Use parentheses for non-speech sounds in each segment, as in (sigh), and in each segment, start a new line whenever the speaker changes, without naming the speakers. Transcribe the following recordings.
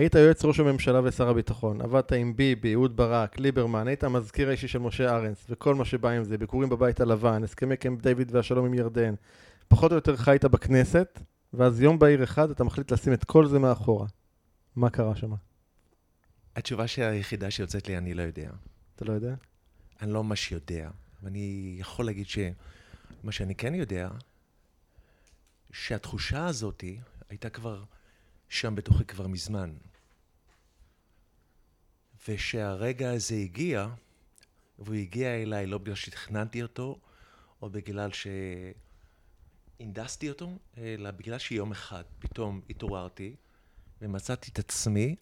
היית יועץ ראש הממשלה ושר הביטחון, עבדת עם ביבי, אהוד ברק, ליברמן, היית המזכיר האישי של משה ארנס, וכל מה שבא עם זה, ביקורים בבית הלבן, הסכמי קמפ דיוויד והשלום עם ירדן. פחות או יותר חיית בכנסת, ואז יום בהיר אחד אתה מחליט לשים את כל זה מאחורה. מה קרה שם?
התשובה היחידה שיוצאת לי, אני לא יודע.
אתה לא יודע?
אני לא ממש יודע. ואני יכול להגיד שמה שאני כן יודע, שהתחושה הזאת הייתה כבר שם בתוכי כבר מזמן. ושהרגע הזה הגיע, והוא הגיע אליי לא בגלל שתכננתי אותו, או בגלל שהנדסתי אותו, אלא בגלל שיום אחד פתאום התעוררתי ומצאתי את עצמי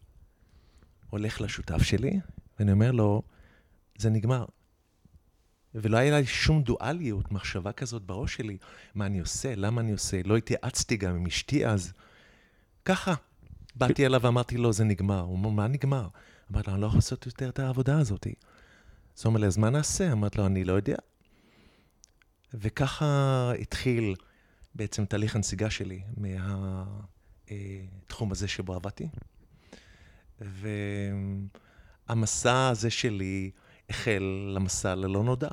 הולך לשותף שלי, ואני אומר לו, זה נגמר. ולא היה לי שום דואליות, מחשבה כזאת בראש שלי, מה אני עושה, למה אני עושה, לא התייעצתי גם עם אשתי אז. ככה. באתי אליו ואמרתי לו, זה נגמר. הוא אומר, מה נגמר? אמרתי לו, אני לא יכול לעשות יותר את העבודה הזאת. אז הוא אומר לי, אז מה נעשה? אמרתי לו, אני לא יודע. וככה התחיל בעצם תהליך הנסיגה שלי מהתחום הזה שבו עבדתי. והמסע הזה שלי החל למסע ללא נודע.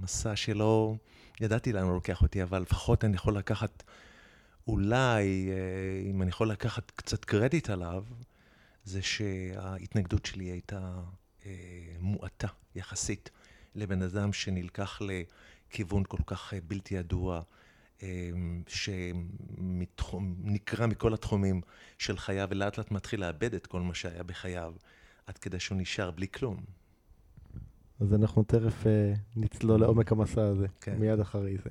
מסע שלא ידעתי לאן הוא לוקח אותי, אבל לפחות אני יכול לקחת, אולי, אה, אם אני יכול לקחת קצת קרדיט עליו, זה שההתנגדות שלי הייתה אה, מועטה יחסית לבן אדם שנלקח לכיוון כל כך אה, בלתי ידוע. שנקרע מכל התחומים של חייו, ולאט לאט מתחיל לאבד את כל מה שהיה בחייו, עד כדי שהוא נשאר בלי כלום.
אז אנחנו תכף uh, נצלול לעומק המסע הזה, כן. מיד אחרי זה.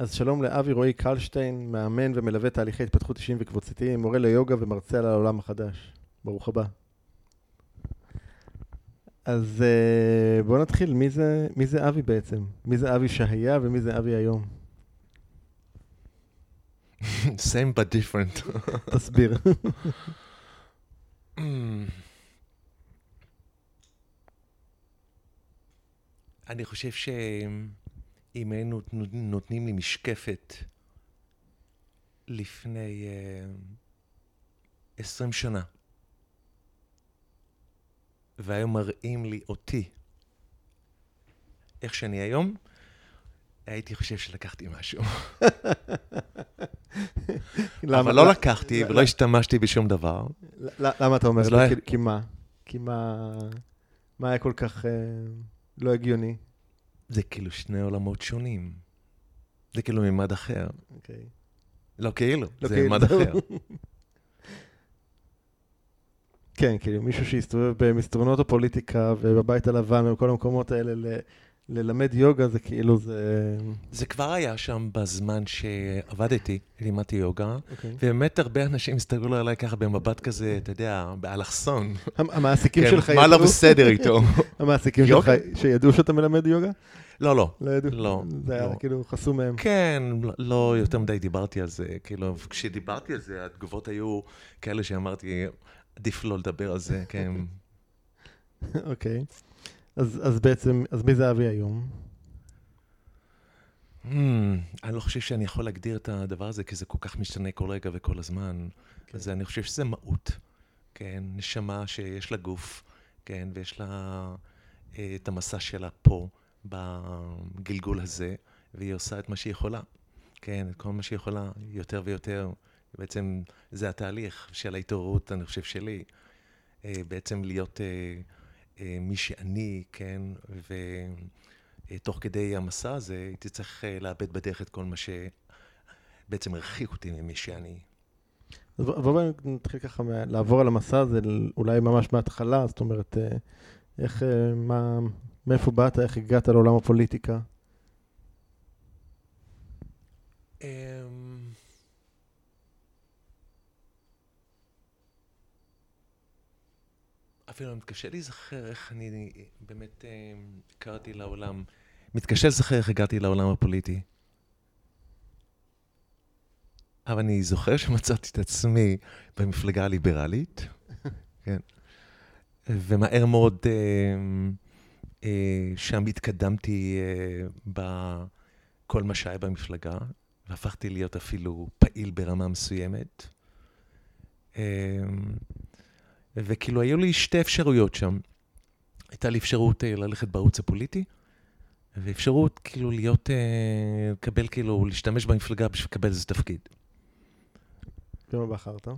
אז שלום לאבי רועי קלשטיין, מאמן ומלווה תהליכי התפתחות אישיים וקבוצתיים, מורה ליוגה ומרצה על העולם החדש. ברוך הבא. אז uh, בואו נתחיל, מי זה, מי זה אבי בעצם? מי זה אבי שהיה ומי זה אבי היום?
same but different. (laughs)
תסביר. (laughs)
אני חושב ש... אם היינו נותנים לי משקפת לפני עשרים uh, שנה, והיו מראים לי אותי איך שאני היום, הייתי חושב שלקחתי משהו. אבל לא לקחתי ולא השתמשתי בשום דבר.
למה אתה אומר? לא כי מה? כי מה... מה היה כל כך אה, לא הגיוני?
זה כאילו שני עולמות שונים. זה כאילו מימד אחר. אוקיי. Okay. לא כאילו, לא זה כאילו. מימד אחר. (laughs)
כן, כאילו מישהו שהסתובב במסדרונות הפוליטיקה ובבית הלבן ובכל המקומות האלה ללמד יוגה זה כאילו זה...
זה כבר היה שם בזמן שעבדתי, לימדתי יוגה, okay. אוקיי. ובאמת הרבה אנשים הסתכלו עליי ככה במבט כזה, אתה יודע, באלכסון. (laughs)
המעסיקים שלך
ידעו... מה לא בסדר איתו?
המעסיקים שלך שידעו שאתה מלמד יוגה?
לא, לא.
לא ידעו?
לא.
זה היה
לא.
כאילו חסום מהם.
כן, לא יותר מדי דיברתי על זה. כאילו, כשדיברתי על זה, התגובות היו כאלה שאמרתי, עדיף לא לדבר על זה, כן. (laughs)
אוקיי. אז, אז בעצם, אז מי זה אבי היום?
Hmm. אני לא חושב שאני יכול להגדיר את הדבר הזה, כי זה כל כך משתנה כל רגע וכל הזמן. כן. אז אני חושב שזה מהות, כן? נשמה שיש לה גוף, כן? ויש לה אה, את המסע שלה פה, בגלגול הזה, והיא עושה את מה שהיא יכולה. כן, את כל מה שהיא יכולה, יותר ויותר. בעצם זה התהליך של ההתעוררות, אני חושב, שלי. אה, בעצם להיות אה, מי שאני, כן, ותוך כדי המסע הזה הייתי צריך לאבד בדרך את כל מה שבעצם הרחיק אותי ממי שאני.
אז בואו נתחיל ככה לעבור על המסע הזה, אולי ממש מההתחלה, זאת אומרת, איך, מה, מאיפה באת, איך הגעת לעולם הפוליטיקה? אמ,
אפילו מתקשה להיזכר איך אני באמת הכרתי לעולם, מתקשה לזכר איך הגעתי לעולם הפוליטי. אבל אני זוכר שמצאתי את עצמי במפלגה הליברלית, (laughs) כן, ומהר מאוד אה, אה, שם התקדמתי אה, בכל מה שהיה במפלגה, והפכתי להיות אפילו פעיל ברמה מסוימת. אה, וכאילו היו לי שתי אפשרויות שם. הייתה לי אפשרות אה, ללכת בערוץ הפוליטי, ואפשרות כאילו להיות, אה, לקבל כאילו, להשתמש במפלגה בשביל לקבל איזה תפקיד.
ומה בחרת?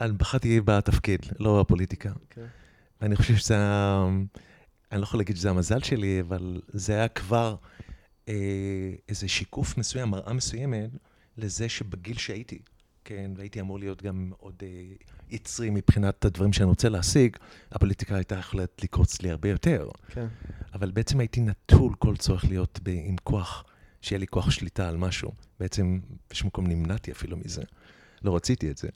אה, בחרתי בתפקיד, לא הפוליטיקה. Okay. אוקיי. ואני חושב שזה היה, אני לא יכול להגיד שזה המזל שלי, אבל זה היה כבר אה, איזה שיקוף מסוים, מראה מסוימת, לזה שבגיל שהייתי, כן, והייתי אמור להיות גם עוד אה, יצרי מבחינת הדברים שאני רוצה להשיג, הפוליטיקה הייתה יכולת לקרוץ לי הרבה יותר. כן. אבל בעצם הייתי נטול כל צורך להיות ב, עם כוח, שיהיה לי כוח שליטה על משהו. בעצם באיזשהו מקום נמנעתי אפילו מזה. לא רציתי את זה.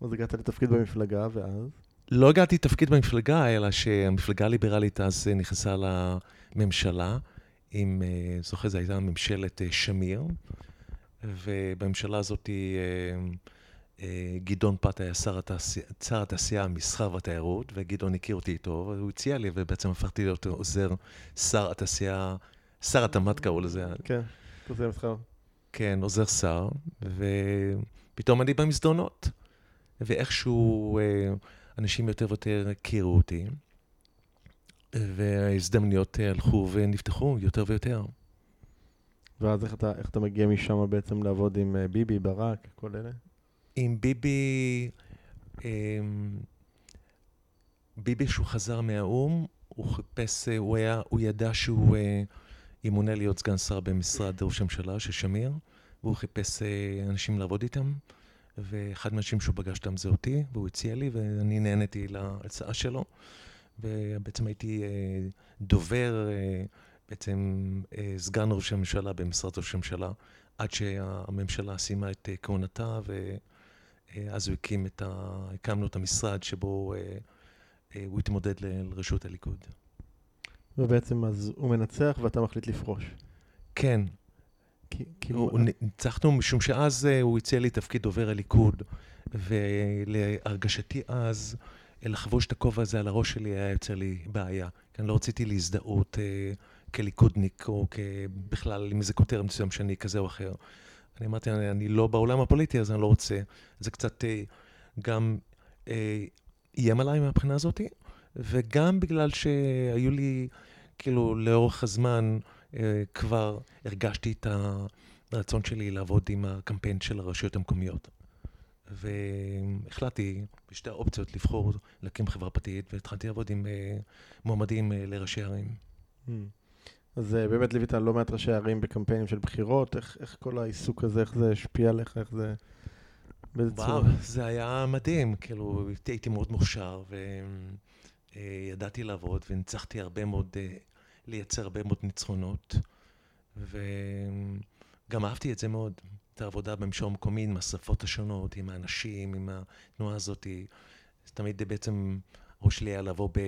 אז הגעת לתפקיד במפלגה, ואז?
לא הגעתי לתפקיד במפלגה, אלא שהמפלגה הליברלית אז נכנסה לממשלה, עם, אה, זוכר, זו הייתה ממשלת אה, שמיר, ובממשלה הזאת אה, אה, גדעון פת היה שר, התעשייה, התעשייה, המסחר והתיירות, וגדעון הכיר אותי איתו, והוא הציע לי, ובעצם הפכתי להיות עוזר שר התעשייה, שר התמ"ת קראו לזה.
כן, עוזר מסחר.
כן, עוזר שר, ופתאום אני במסדרונות. ואיכשהו אה, אנשים יותר ויותר הכירו אותי, וההזדמנויות הלכו ונפתחו יותר ויותר.
ואז איך אתה, איך אתה מגיע משם בעצם לעבוד עם אה, ביבי, ברק, כל אלה?
עם ביבי, אמ, ביבי שהוא חזר מהאו"ם, הוא חיפש, הוא היה, הוא ידע שהוא אה, ימונה להיות סגן שר במשרד ראש הממשלה של שמיר, והוא חיפש אה, אנשים לעבוד איתם, ואחד מהאנשים שהוא פגש אותם זה אותי, והוא הציע לי, ואני נהניתי להצעה שלו, ובעצם הייתי דובר בעצם אה, סגן ראש הממשלה במשרד ראש הממשלה, עד שהממשלה סיימה את אה, כהונתה, ואז הוא הקים את ה... הקמנו את המשרד שבו אה, הוא התמודד לראשות הליכוד.
ובעצם אז הוא מנצח ואתה מחליט לפרוש.
כן. הוא... ניצחנו משום שאז הוא הציע לי תפקיד דובר הליכוד, ולהרגשתי אז, לחבוש את הכובע הזה על הראש שלי היה יוצר לי בעיה. כי אני לא רציתי להזדהות כליכודניק, או בכלל עם איזה כותרת מסוים שאני כזה או אחר. אני אמרתי, אני, אני לא בעולם הפוליטי, אז אני לא רוצה. זה קצת אה, גם אה, איים עליי מהבחינה הזאת, וגם בגלל שהיו לי, כאילו, לאורך הזמן אה, כבר הרגשתי את הרצון שלי לעבוד עם הקמפיין של הרשויות המקומיות. והחלטתי בשתי האופציות לבחור להקים חברה פרטית, והתחלתי לעבוד עם מועמדים לראשי ערים.
אז אה, באמת ליווית לא מעט ראשי ערים בקמפיינים של בחירות, איך, איך כל העיסוק הזה, איך זה השפיע עליך, איך זה...
באיזה וואו, צורה? זה היה מדהים, כאילו, הייתי מאוד מוכשר, וידעתי לעבוד, וניצחתי הרבה מאוד, אה, לייצר הרבה מאוד ניצחונות, וגם אהבתי את זה מאוד, את העבודה במישור המקומי, עם השפות השונות, עם האנשים, עם התנועה הזאת. תמיד בעצם, הראש שלי היה לבוא ב...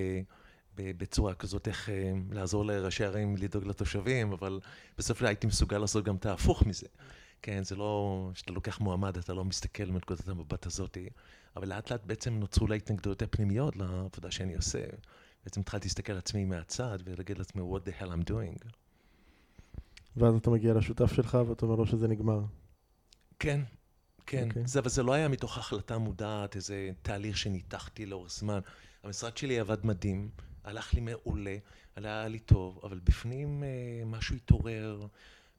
בצורה כזאת, איך אה, לעזור לראשי ערים לדאוג לתושבים, אבל בסוף הייתי מסוגל לעשות גם את ההפוך מזה. כן, זה לא, כשאתה לוקח מועמד, אתה לא מסתכל מנקודת המבט הזאת, אבל לאט לאט בעצם נוצרו לה התנגדויות הפנימיות לעבודה שאני עושה. בעצם התחלתי להסתכל על עצמי מהצד ולהגיד לעצמי, what the hell I'm doing.
ואז אתה מגיע לשותף שלך ואתה אומר לו שזה נגמר.
כן, כן.
אוקיי.
זה, אבל זה לא היה מתוך החלטה מודעת, איזה תהליך שניתחתי לאורך זמן. המשרד שלי עבד מדהים, הלך לי מעולה, היה לי טוב, אבל בפנים אה, משהו התעורר,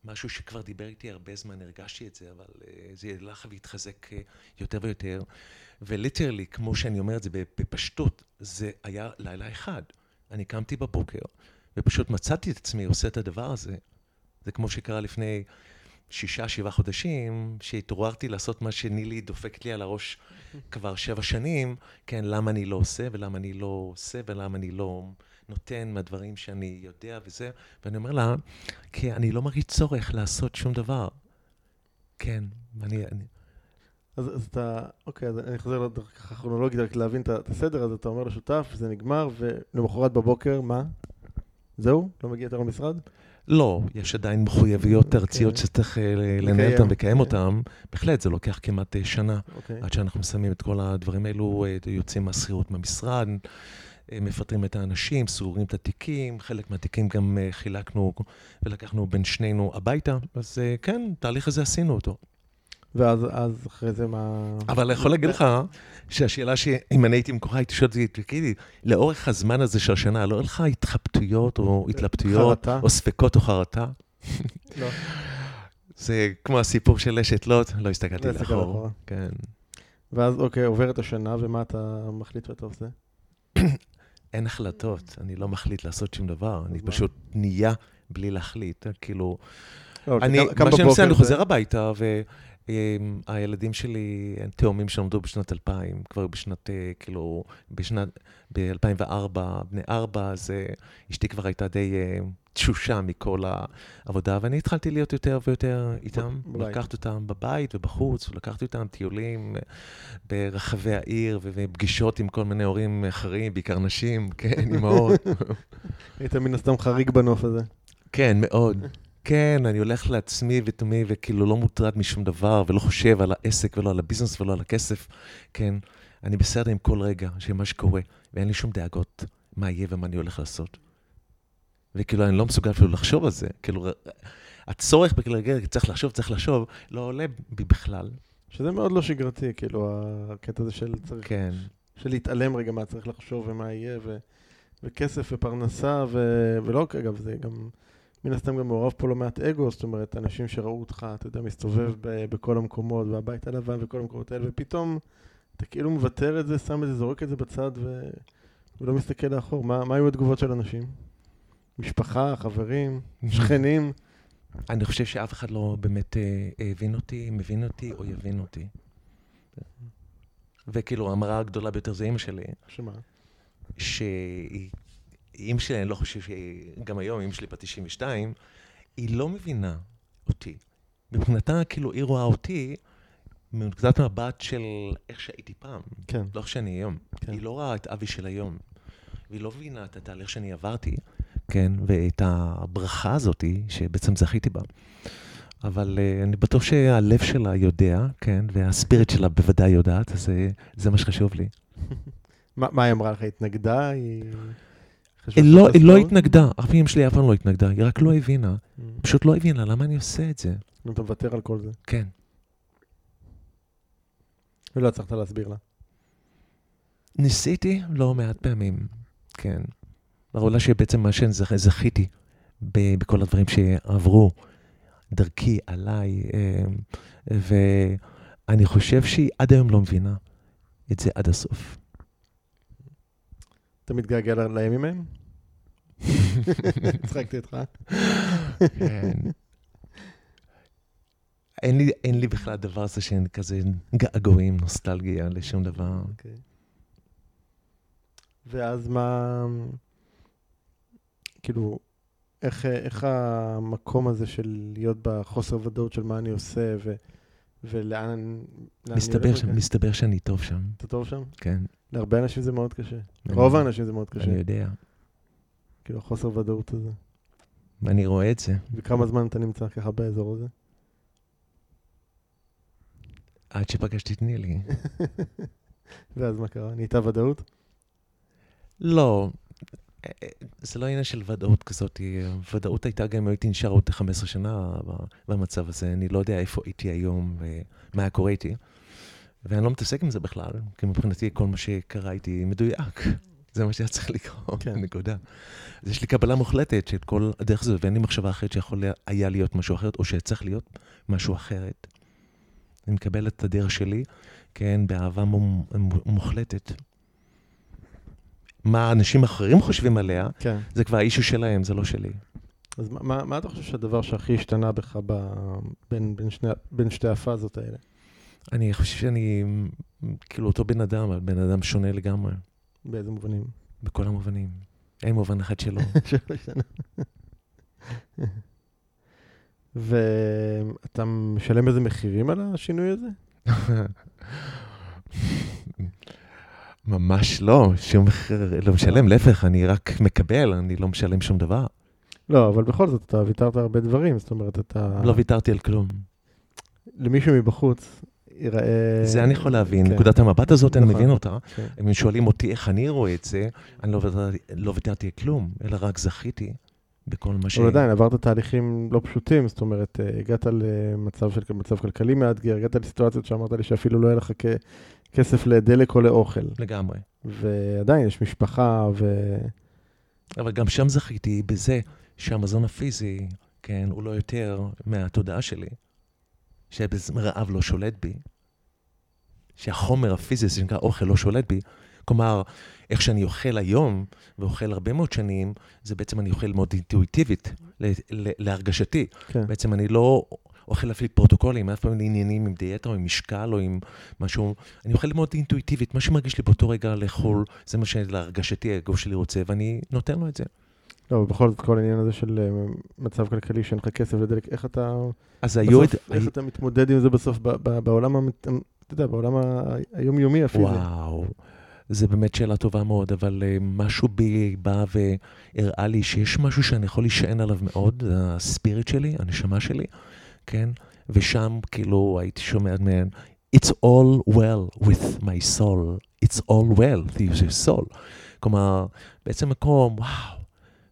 משהו שכבר דיבר איתי הרבה זמן, הרגשתי את זה, אבל אה, זה הלך והתחזק אה, יותר ויותר. וליטרלי, כמו שאני אומר את זה בפשטות, זה היה לילה אחד. אני קמתי בבוקר, ופשוט מצאתי את עצמי עושה את הדבר הזה. זה כמו שקרה לפני שישה, שבעה חודשים, שהתעוררתי לעשות מה שנילי דופקת לי על הראש כבר שבע שנים, כן, למה אני לא עושה, ולמה אני לא עושה, ולמה אני לא נותן מהדברים שאני יודע וזה, ואני אומר לה, כי אני לא מרגיש צורך לעשות שום דבר. כן, אני... אני...
אז, אז אתה, אוקיי, אז אני חוזר ככה כרונולוגית, רק להבין את הסדר, אז אתה אומר לשותף, זה נגמר, ולמחרת בבוקר, מה? זהו? לא מגיע יותר למשרד?
לא, יש עדיין מחויבויות
אוקיי.
ארציות שצריך אה, לנהל. אותן ולקיים
אוקיי.
אותן. בהחלט, זה לוקח כמעט אה, שנה
אוקיי.
עד שאנחנו מסיימים את כל הדברים האלו, אה, יוצאים מהשכירות מהמשרד, מפטרים את האנשים, סוגרים את התיקים, חלק מהתיקים גם חילקנו ולקחנו בין שנינו הביתה, אז כן, תהליך הזה עשינו אותו.
ואז אז אחרי זה מה...
אבל אני יכול להגיד לך שהשאלה שאם אני הייתי מקוחה, הייתי שואל אותי, תגידי, לאורך הזמן הזה של השנה, לא היה לך התחבטויות או התלבטויות? או ספקות או חרטה? (laughs)
לא.
זה כמו הסיפור של אשת לוט, לא הסתכלתי
לא
לאחור. כן.
ואז, אוקיי, עוברת השנה, ומה אתה מחליט שאתה עושה? (clears throat)
אין החלטות, אני לא מחליט לעשות שום דבר, אני
מה?
פשוט נהיה בלי להחליט. כאילו,
לא,
אני,
קם- קם
מה שאני עושה, אני
זה-
חוזר הביתה, והילדים שלי, תאומים שנולדו בשנת 2000, כבר בשנת, אה, כאילו, בשנת, ב-2004, בני ארבע, אז אה, אשתי כבר הייתה די אה, תשושה מכל העבודה, ואני התחלתי להיות יותר ויותר איתם,
בבית.
לקחת אותם בבית ובחוץ, ולקחתי אותם טיולים ברחבי העיר, ופגישות עם כל מיני הורים אחרים, בעיקר נשים, כן, אימהות. (laughs)
היית מן הסתם חריג בנוף הזה.
כן, מאוד. כן, אני הולך לעצמי ותומי, וכאילו לא מוטרד משום דבר, ולא חושב על העסק ולא על הביזנס ולא על הכסף. כן, אני בסדר עם כל רגע של מה שקורה, ואין לי שום דאגות מה יהיה ומה אני הולך לעשות. וכאילו, אני לא מסוגל אפילו לחשוב על זה. כאילו, הצורך בכלל, רגע, צריך לחשוב, צריך לחשוב, לא עולה בי בכלל.
שזה מאוד לא שגרתי, כאילו, הקטע הזה של צריך,
כן.
של להתעלם רגע מה צריך לחשוב ומה יהיה, ו, וכסף ופרנסה, ו, ולא אגב, זה גם, מן הסתם גם מעורב פה לא מעט אגו, זאת אומרת, אנשים שראו אותך, אתה יודע, מסתובב ב, בכל המקומות, והבית הלבן וכל המקומות האלה, ופתאום אתה כאילו מוותר את זה, שם את זה, זורק את זה בצד, ו, ולא מסתכל לאחור. מה, מה היו התגובות של אנשים? משפחה, חברים, (laughs) שכנים?
אני חושב שאף אחד לא באמת אה, הבין אותי, מבין אותי או יבין אותי. וכאילו, המראה הגדולה ביותר זה אימא שלי,
שמה?
שהיא, אימא שלי, אני לא חושב שהיא, גם היום, אימא שלי בת 92, היא לא מבינה אותי. מבחינתה, כאילו, היא רואה אותי מנקודת מבט של איך שהייתי פעם,
כן.
לא איך שאני היום.
כן.
היא לא רואה את אבי של היום, והיא לא מבינה את התהליך שאני עברתי, כן, ואת הברכה הזאתי, שבעצם זכיתי בה. אבל uh, אני בטוח שהלב שלה יודע, כן, והספיריט שלה בוודאי יודעת, אז אה, זה מה שחשוב לי. (laughs)
מה, מה היא אמרה לך? התנגדה? היא...
היא לא, לא? התנגדה, אף פעם שלי אף פעם לא התנגדה, היא רק לא הבינה,
Mm.
פשוט לא הבינה למה אני עושה את זה.
אתה מוותר על כל זה.
כן.
ולא הצלחת להסביר לה.
ניסיתי לא מעט פעמים, כן. העולה שבעצם מה שזכיתי ב- בכל הדברים שעברו דרכי, עליי, אה, ואני חושב שהיא עד היום לא מבינה את זה עד הסוף.
אתה מתגעגע לימים ההם? (laughs) הצחקתי אותך.
כן. אין לי, אין לי בכלל דבר הזה שאין כזה געגועים, נוסטלגיה לשום דבר.
אוקיי. ואז מה... כאילו, איך, איך המקום הזה של להיות בחוסר ודאות של מה אני עושה, ו, ולאן לאן אני
מסתבר,
הולך
ש...
מכאן?
מסתבר שאני טוב שם,
אתה טוב שם?
כן.
להרבה אנשים זה מאוד קשה.
אני-
רוב האנשים זה מאוד
אני
קשה.
יודע,
כאילו, החוסר ודאות הזה.
ואני רואה את זה.
וכמה זמן אתה נמצא ככה באזור הזה?
עד שפגשתי את נילי. (laughs)
ואז מה קרה? נהייתה ודאות?
לא, זה לא עניין של ודאות כזאת, ודאות הייתה גם אם הייתי נשאר עוד 15 שנה במצב הזה, אני לא יודע איפה הייתי היום ומה היה קורה איתי. ואני לא מתעסק עם זה בכלל, כי מבחינתי כל מה שקרה איתי מדויק. (laughs) זה מה שהיה צריך לקרות, כן. נקודה. אז יש לי קבלה מוחלטת של כל הדרך הזאת, ואין לי מחשבה אחרת שיכול היה להיות משהו אחרת, או שצריך להיות משהו אחרת. אני מקבל את הדרך שלי, כן, באהבה מוחלטת. מה אנשים אחרים חושבים עליה, כן. זה כבר האישו שלהם, זה לא שלי.
אז מה, מה אתה חושב שהדבר שהכי השתנה בך ב, בין, בין, שני, בין שתי הפאזות האלה?
אני חושב שאני כאילו אותו בן אדם, אבל בן אדם שונה לגמרי.
באיזה מובנים?
בכל המובנים. אין מובן אחד (laughs) שלא. (laughs)
ואתה משלם איזה מחירים על השינוי הזה? (laughs)
ממש לא, שום מחיר לא משלם, להפך, אני רק מקבל, אני לא משלם שום דבר.
לא, אבל בכל זאת, אתה ויתרת הרבה דברים, זאת אומרת, אתה...
לא ויתרתי על כלום.
למישהו מבחוץ, ייראה...
זה אני יכול להבין, כן. נקודת המבט הזאת, נכון. אני מבין אותה. כן. אם שואלים אותי איך אני רואה את זה, אני לא, לא ויתרתי על כלום, אלא רק זכיתי בכל מה ש...
אבל עדיין, עברת תהליכים לא פשוטים, זאת אומרת, אה, הגעת למצב של מצב כלכלי מאתגר, הגעת לסיטואציות שאמרת לי שאפילו לא יהיה לך. כסף לדלק או לאוכל.
לגמרי.
ועדיין, יש משפחה ו...
אבל גם שם זכיתי בזה שהמזון הפיזי, כן, הוא לא יותר מהתודעה שלי, שרעב לא שולט בי, שהחומר הפיזי, זה שנקרא אוכל, לא שולט בי. כלומר, איך שאני אוכל היום, ואוכל הרבה מאוד שנים, זה בעצם אני אוכל מאוד אינטואיטיבית להרגשתי. כן. בעצם אני לא אוכל לפי פרוטוקולים, אף פעם לעניינים עם דיאטה או עם משקל או עם משהו, אני אוכל מאוד אינטואיטיבית, מה שמרגיש לי באותו רגע לאכול, זה מה שלהרגשתי הגוף שלי רוצה, ואני נותן לו את זה.
לא, ובכל זאת, כל העניין הזה של אה, מצב כלכלי, שאין לך כסף לדלק, איך אתה...
אז היו...
בסוף, איך אתה מתמודד עם זה בסוף בעולם, אתה יודע, בעולם היומיומי אפילו?
וואו. זה באמת שאלה טובה מאוד, אבל uh, משהו בי בא והראה לי שיש משהו שאני יכול להישען עליו מאוד, זה הספיריט שלי, הנשמה שלי, כן? ושם כאילו הייתי שומע מהן, It's all well with my soul, It's all well with your soul. כלומר, בעצם מקום, וואו,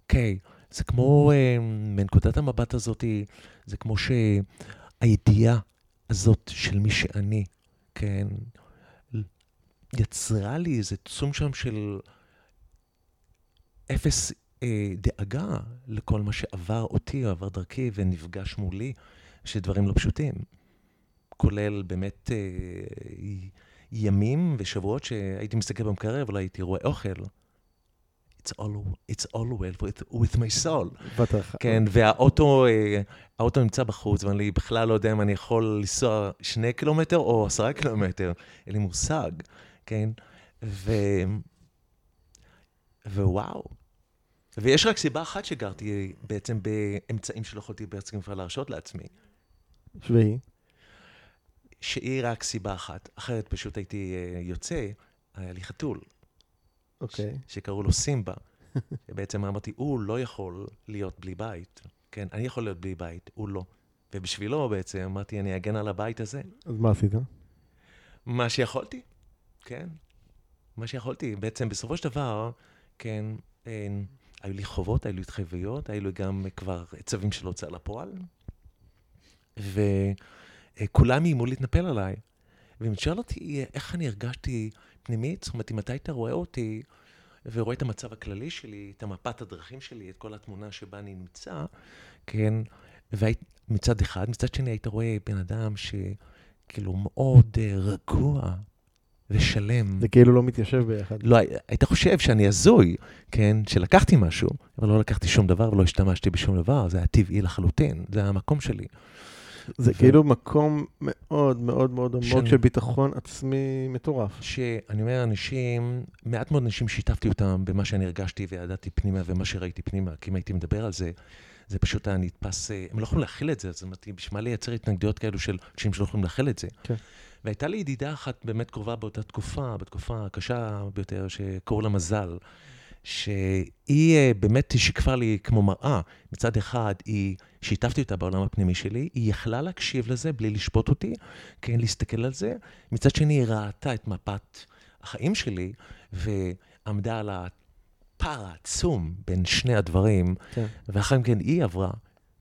אוקיי, זה כמו, uh, מנקודת המבט הזאת, זה כמו שהידיעה הזאת של מי שאני, כן, יצרה לי איזה תחום שם של אפס אה, דאגה לכל מה שעבר אותי או עבר דרכי ונפגש מולי, שדברים לא פשוטים. כולל באמת אה, ימים ושבועות שהייתי מסתכל במקרר ולא הייתי רואה אוכל. It's all, it's all well with, with my soul.
בטח.
כן, והאוטו אה, האוטו נמצא בחוץ, ואני בכלל לא יודע אם אני יכול לנסוע שני קילומטר או עשרה קילומטר, אין לי מושג. כן? ו... ווואו. ויש רק סיבה אחת שגרתי בעצם באמצעים שלא יכולתי בעצם כבר להרשות לעצמי.
והיא?
שהיא רק סיבה אחת. אחרת פשוט הייתי אה, יוצא, היה לי חתול.
אוקיי.
ש- שקראו לו סימבה. (laughs) בעצם אמרתי, הוא לא יכול להיות בלי בית. כן, אני יכול להיות בלי בית, הוא לא. ובשבילו בעצם אמרתי, אני אגן על הבית הזה.
אז מה עשית?
מה שיכולתי. כן, מה שיכולתי. בעצם, בסופו של דבר, כן, אין, היו לי חובות, היו לי התחייבויות, היו לי גם כבר צווים של הוצאה לפועל, וכולם איימו להתנפל עליי. ואם תשאל אותי איך אני הרגשתי פנימית, זאת אומרת, אם אתה רואה אותי ורואה את המצב הכללי שלי, את המפת הדרכים שלי, את כל התמונה שבה אני נמצא, כן, ומצד אחד, מצד שני היית רואה בן אדם שכאילו מאוד uh, רגוע, ושלם.
זה כאילו לא מתיישב ביחד.
לא, היית חושב שאני הזוי, כן? שלקחתי משהו, אבל לא לקחתי שום דבר ולא השתמשתי בשום דבר, זה היה טבעי לחלוטין, זה המקום שלי.
זה. כאילו מקום מאוד מאוד מאוד עמוק. של ביטחון עצמי מטורף.
שאני אומר, אנשים, מעט מאוד אנשים שיתפתי אותם במה שאני הרגשתי וידעתי פנימה ומה שראיתי פנימה, כי אם הייתי מדבר על זה, זה פשוט היה נתפס, הם לא יכולים להכיל את זה, זאת אומרת, בשביל מה לייצר התנגדויות כאלו של אנשים שלא יכולים להכיל את זה. כן. והייתה לי ידידה אחת באמת קרובה באותה תקופה, בתקופה הקשה ביותר, שקראו לה מזל, שהיא אה, באמת שיקפה לי כמו מראה. מצד אחד, היא, שיתפתי אותה בעולם הפנימי שלי, היא יכלה להקשיב לזה בלי לשפוט אותי, כן, להסתכל על זה. מצד שני, היא ראתה את מפת החיים שלי, ועמדה על הפער העצום בין שני הדברים,
כן.
ואחר כן היא עברה,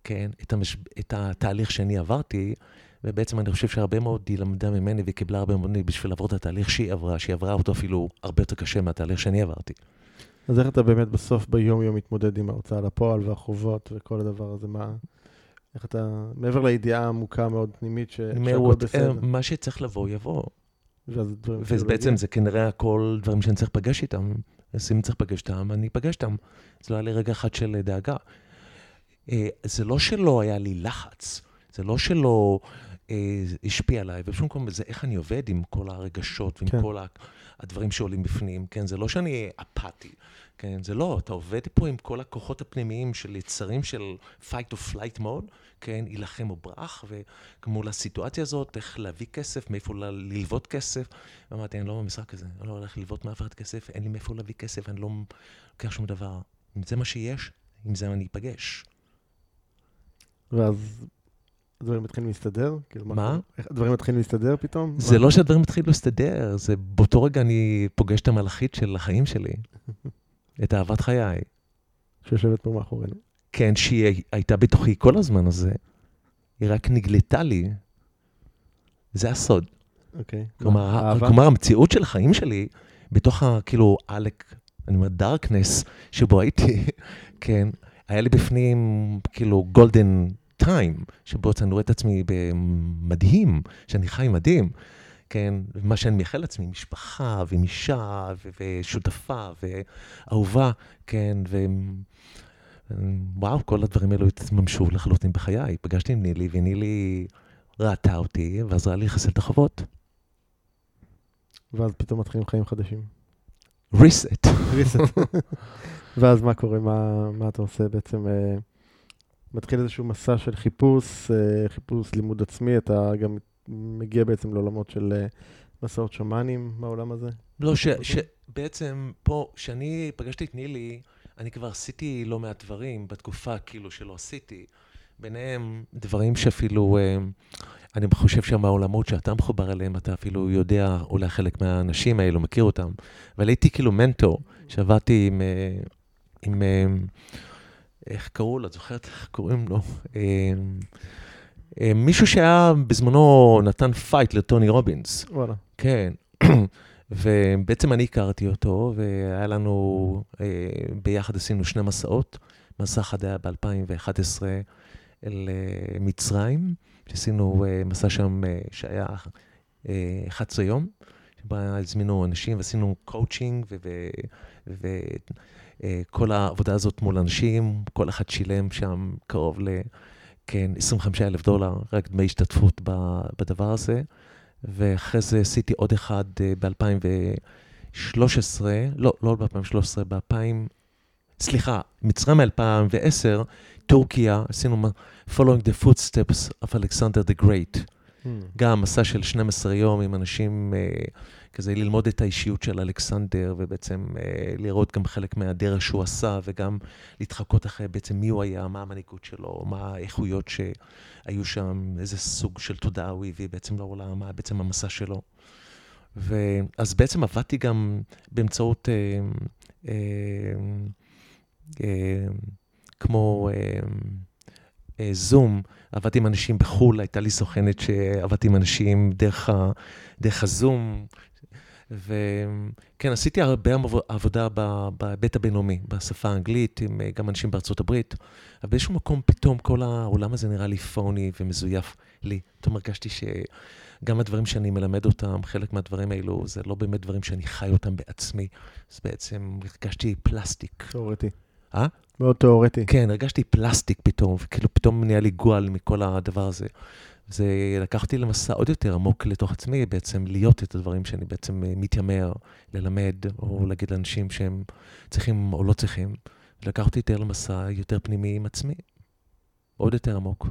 כן, את, המש... את התהליך שאני עברתי, ובעצם אני חושב שהרבה מאוד היא למדה ממני והיא קיבלה הרבה מאוד בשביל לעבור את התהליך שהיא עברה, שהיא עברה אותו אפילו הרבה יותר קשה מהתהליך שאני עברתי.
אז איך אתה באמת בסוף ביום-יום מתמודד עם ההוצאה לפועל והחובות וכל הדבר הזה? מה... איך אתה, מעבר לידיעה העמוקה מאוד פנימית ש... שהכל בסדר.
מה שצריך לבוא, יבוא.
דברים כאילו
ובעצם זה כנראה הכל דברים שאני צריך לפגש איתם. אז אם צריך לפגש איתם, אני אפגש איתם. זה לא היה לי רגע אחד של דאגה. אה, זה לא שלא היה לי לחץ, זה לא שלא אה, השפיע עליי, ובשום מקום זה איך אני עובד עם כל הרגשות ועם
כן.
כל ה- הדברים שעולים בפנים, כן? זה לא שאני אפאתי, כן? זה לא, אתה עובד פה עם כל הכוחות הפנימיים של יצרים של fight or flight mode, כן? יילחם או ברח, וכמו לסיטואציה הזאת, איך להביא כסף, מאיפה ללוות כסף. ואמרתי, אני לא במשחק הזה, אני לא הולך ללוות מאף אחד כסף, אין לי מאיפה להביא כסף, אני לא לוקח שום דבר. אם זה מה שיש, עם זה אני אפגש.
ואז הדברים מתחילים להסתדר? כאילו,
מה?
איך הדברים מתחילים להסתדר פתאום?
זה
מה?
לא שהדברים התחילו להסתדר, זה באותו רגע אני פוגש את המלאכית של החיים שלי, (laughs) את אהבת חיי.
שיושבת פה מאחורינו.
כן, שהיא הייתה בתוכי כל הזמן הזה, היא רק נגלתה לי. זה הסוד.
אוקיי.
כלומר, המציאות של החיים שלי, בתוך ה... כאילו, עלק, אני אומר, דארקנס, שבו הייתי, (laughs) כן, היה לי בפנים, כאילו, גולדן טיים, שבו אני רואה את עצמי מדהים, שאני חי מדהים, כן, מה שאני מייחל לעצמי, משפחה, ועם אישה, ו- ושותפה, ואהובה, כן, ו... וואו, כל הדברים האלו התממשו לחלוטין בחיי. פגשתי עם נילי, ונילי ראתה אותי, ועזרה לי לחסל את החובות.
ואז פתאום מתחילים חיים חדשים.
reset.
reset. (laughs) ואז מה קורה? מה, מה אתה עושה בעצם? מתחיל איזשהו מסע של חיפוש, אה, חיפוש לימוד עצמי, אתה גם מגיע בעצם לעולמות של אה, מסעות שמאנים בעולם הזה?
לא, ש-. שבעצם פה, כשאני פגשתי את נילי, אני כבר עשיתי לא מעט דברים בתקופה כאילו שלא עשיתי. ביניהם דברים שאפילו, אה, אני חושב שמהעולמות שאתה מחובר אליהם, אתה אפילו יודע, אולי חלק מהאנשים האלו, מכיר אותם. אבל הייתי כאילו מנטור, שעבדתי עם, עם, איך קראו לו, את זוכרת איך קוראים לו? אה, אה, מישהו שהיה בזמנו נתן fight לטוני רובינס.
וואלה.
כן, (clears throat) ובעצם אני הכרתי אותו, והיה לנו, אה, ביחד עשינו שני מסעות. מסע אחד היה ב-2011 אל אה, שעשינו אה, מסע שם שהיה אה, 11 יום, הזמינו אנשים ועשינו קואוצ'ינג, וכל העבודה הזאת מול אנשים, כל אחד שילם שם קרוב ל... כן, 25 אלף דולר, רק דמי השתתפות בדבר הזה. ואחרי זה עשיתי עוד אחד ב-2013, לא, לא ב-2013, ב-2000, סליחה, מצרים מ-2010, טורקיה, עשינו Following the Footsteps of Alexander the Great. גם מסע של 12 יום עם אנשים, אה, כזה ללמוד את האישיות של אלכסנדר, ובעצם אה, לראות גם חלק מהדרך שהוא עשה, וגם להתחקות אחרי בעצם מי הוא היה, מה המנהיגות שלו, מה האיכויות שהיו שם, איזה סוג של תודעה הוא הביא בעצם לעולם, מה בעצם המסע שלו. ואז בעצם עבדתי גם באמצעות, אה, אה, אה, כמו אה, זום, עבדתי עם אנשים בחו"ל, הייתה לי סוכנת שעבדתי עם אנשים דרך, ה, דרך הזום. וכן, עשיתי הרבה עבו- עבודה בהיבט הבינלאומי, בשפה האנגלית, עם אה, גם אנשים בארצות הברית, אבל באיזשהו מקום פתאום כל העולם הזה נראה לי פוני ומזויף לי. פתאום הרגשתי שגם הדברים שאני מלמד אותם, חלק מהדברים האלו, זה לא באמת דברים שאני חי אותם בעצמי. אז בעצם הרגשתי פלסטיק.
תיאורטי.
אה?
מאוד תיאורטי.
כן, הרגשתי פלסטיק פתאום, וכאילו פתאום נהיה לי גועל מכל הדבר הזה. זה לקח אותי למסע עוד יותר עמוק לתוך עצמי, בעצם להיות את הדברים שאני בעצם אה, מתיימר ללמד, או להגיד לאנשים שהם צריכים או לא צריכים. לקח אותי יותר למסע יותר פנימי עם עצמי, עוד יותר עמוק.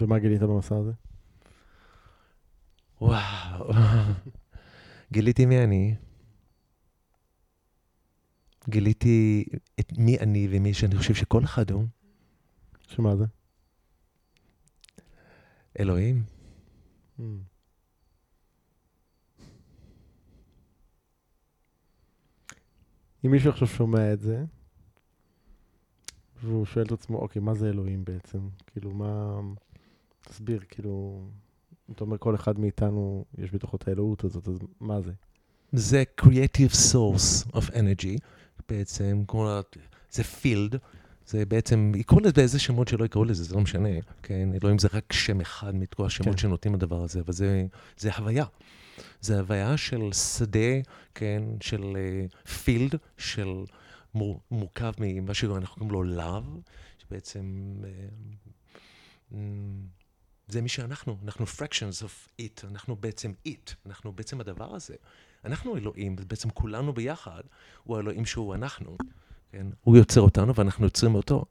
ומה גילית במסע הזה?
וואו, (laughs) גיליתי מי אני. גיליתי את מי אני ומי שאני חושב שכל אחד הוא.
שמה זה?
אלוהים.
Hmm. אם מישהו עכשיו שומע את זה, והוא שואל את עצמו, אוקיי, מה זה אלוהים בעצם? כאילו, מה... תסביר, כאילו, אתה אומר כל אחד מאיתנו, יש בתוכו את האלוהות הזאת, אז מה זה?
זה creative source of energy, בעצם, כמו, זה field, זה בעצם, יקראו לזה איזה שמות שלא יקראו לזה, זה לא משנה, כן? אלוהים זה רק שם אחד מכל השמות כן. שנותנים לדבר הזה, אבל זה, זה הוויה. זה הוויה של שדה, כן? של פילד, uh, של מור, מורכב ממה שאנחנו קוראים לו לאו, שבעצם... Uh, זה מי שאנחנו, אנחנו fractions of it, אנחנו בעצם it, אנחנו בעצם הדבר הזה. אנחנו אלוהים, בעצם כולנו ביחד, הוא האלוהים שהוא אנחנו. כן? הוא יוצר אותנו ואנחנו יוצרים אותו.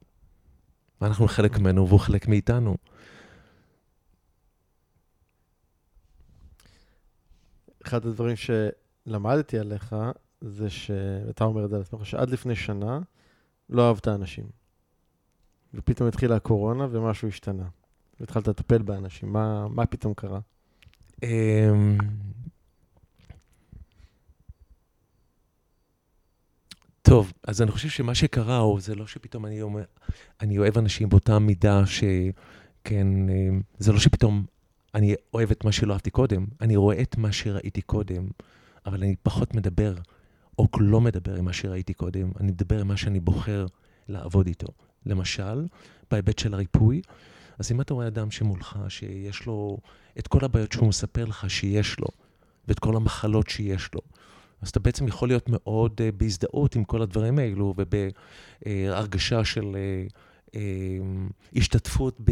ואנחנו חלק ממנו והוא חלק מאיתנו.
אחד הדברים שלמדתי עליך, זה שאתה אומר את זה על עצמך, שעד לפני שנה לא אהבת אנשים. ופתאום התחילה הקורונה ומשהו השתנה. והתחלת לטפל באנשים. מה, מה פתאום קרה?
טוב, אז אני חושב שמה שקרה, או זה לא שפתאום אני אומר, אני אוהב אנשים באותה מידה שכן, אמ, זה לא שפתאום אני אוהב את מה שלא אהבתי קודם, אני רואה את מה שראיתי קודם, אבל אני פחות מדבר, או לא מדבר עם מה שראיתי קודם, אני מדבר עם מה שאני בוחר לעבוד איתו. למשל, בהיבט של הריפוי, אז אם אתה רואה אדם שמולך, שיש לו את כל הבעיות שהוא מספר לך שיש לו, ואת כל המחלות שיש לו, אז אתה בעצם יכול להיות מאוד uh, בהזדהות עם כל הדברים האלו, ובהרגשה של uh, uh, השתתפות ב,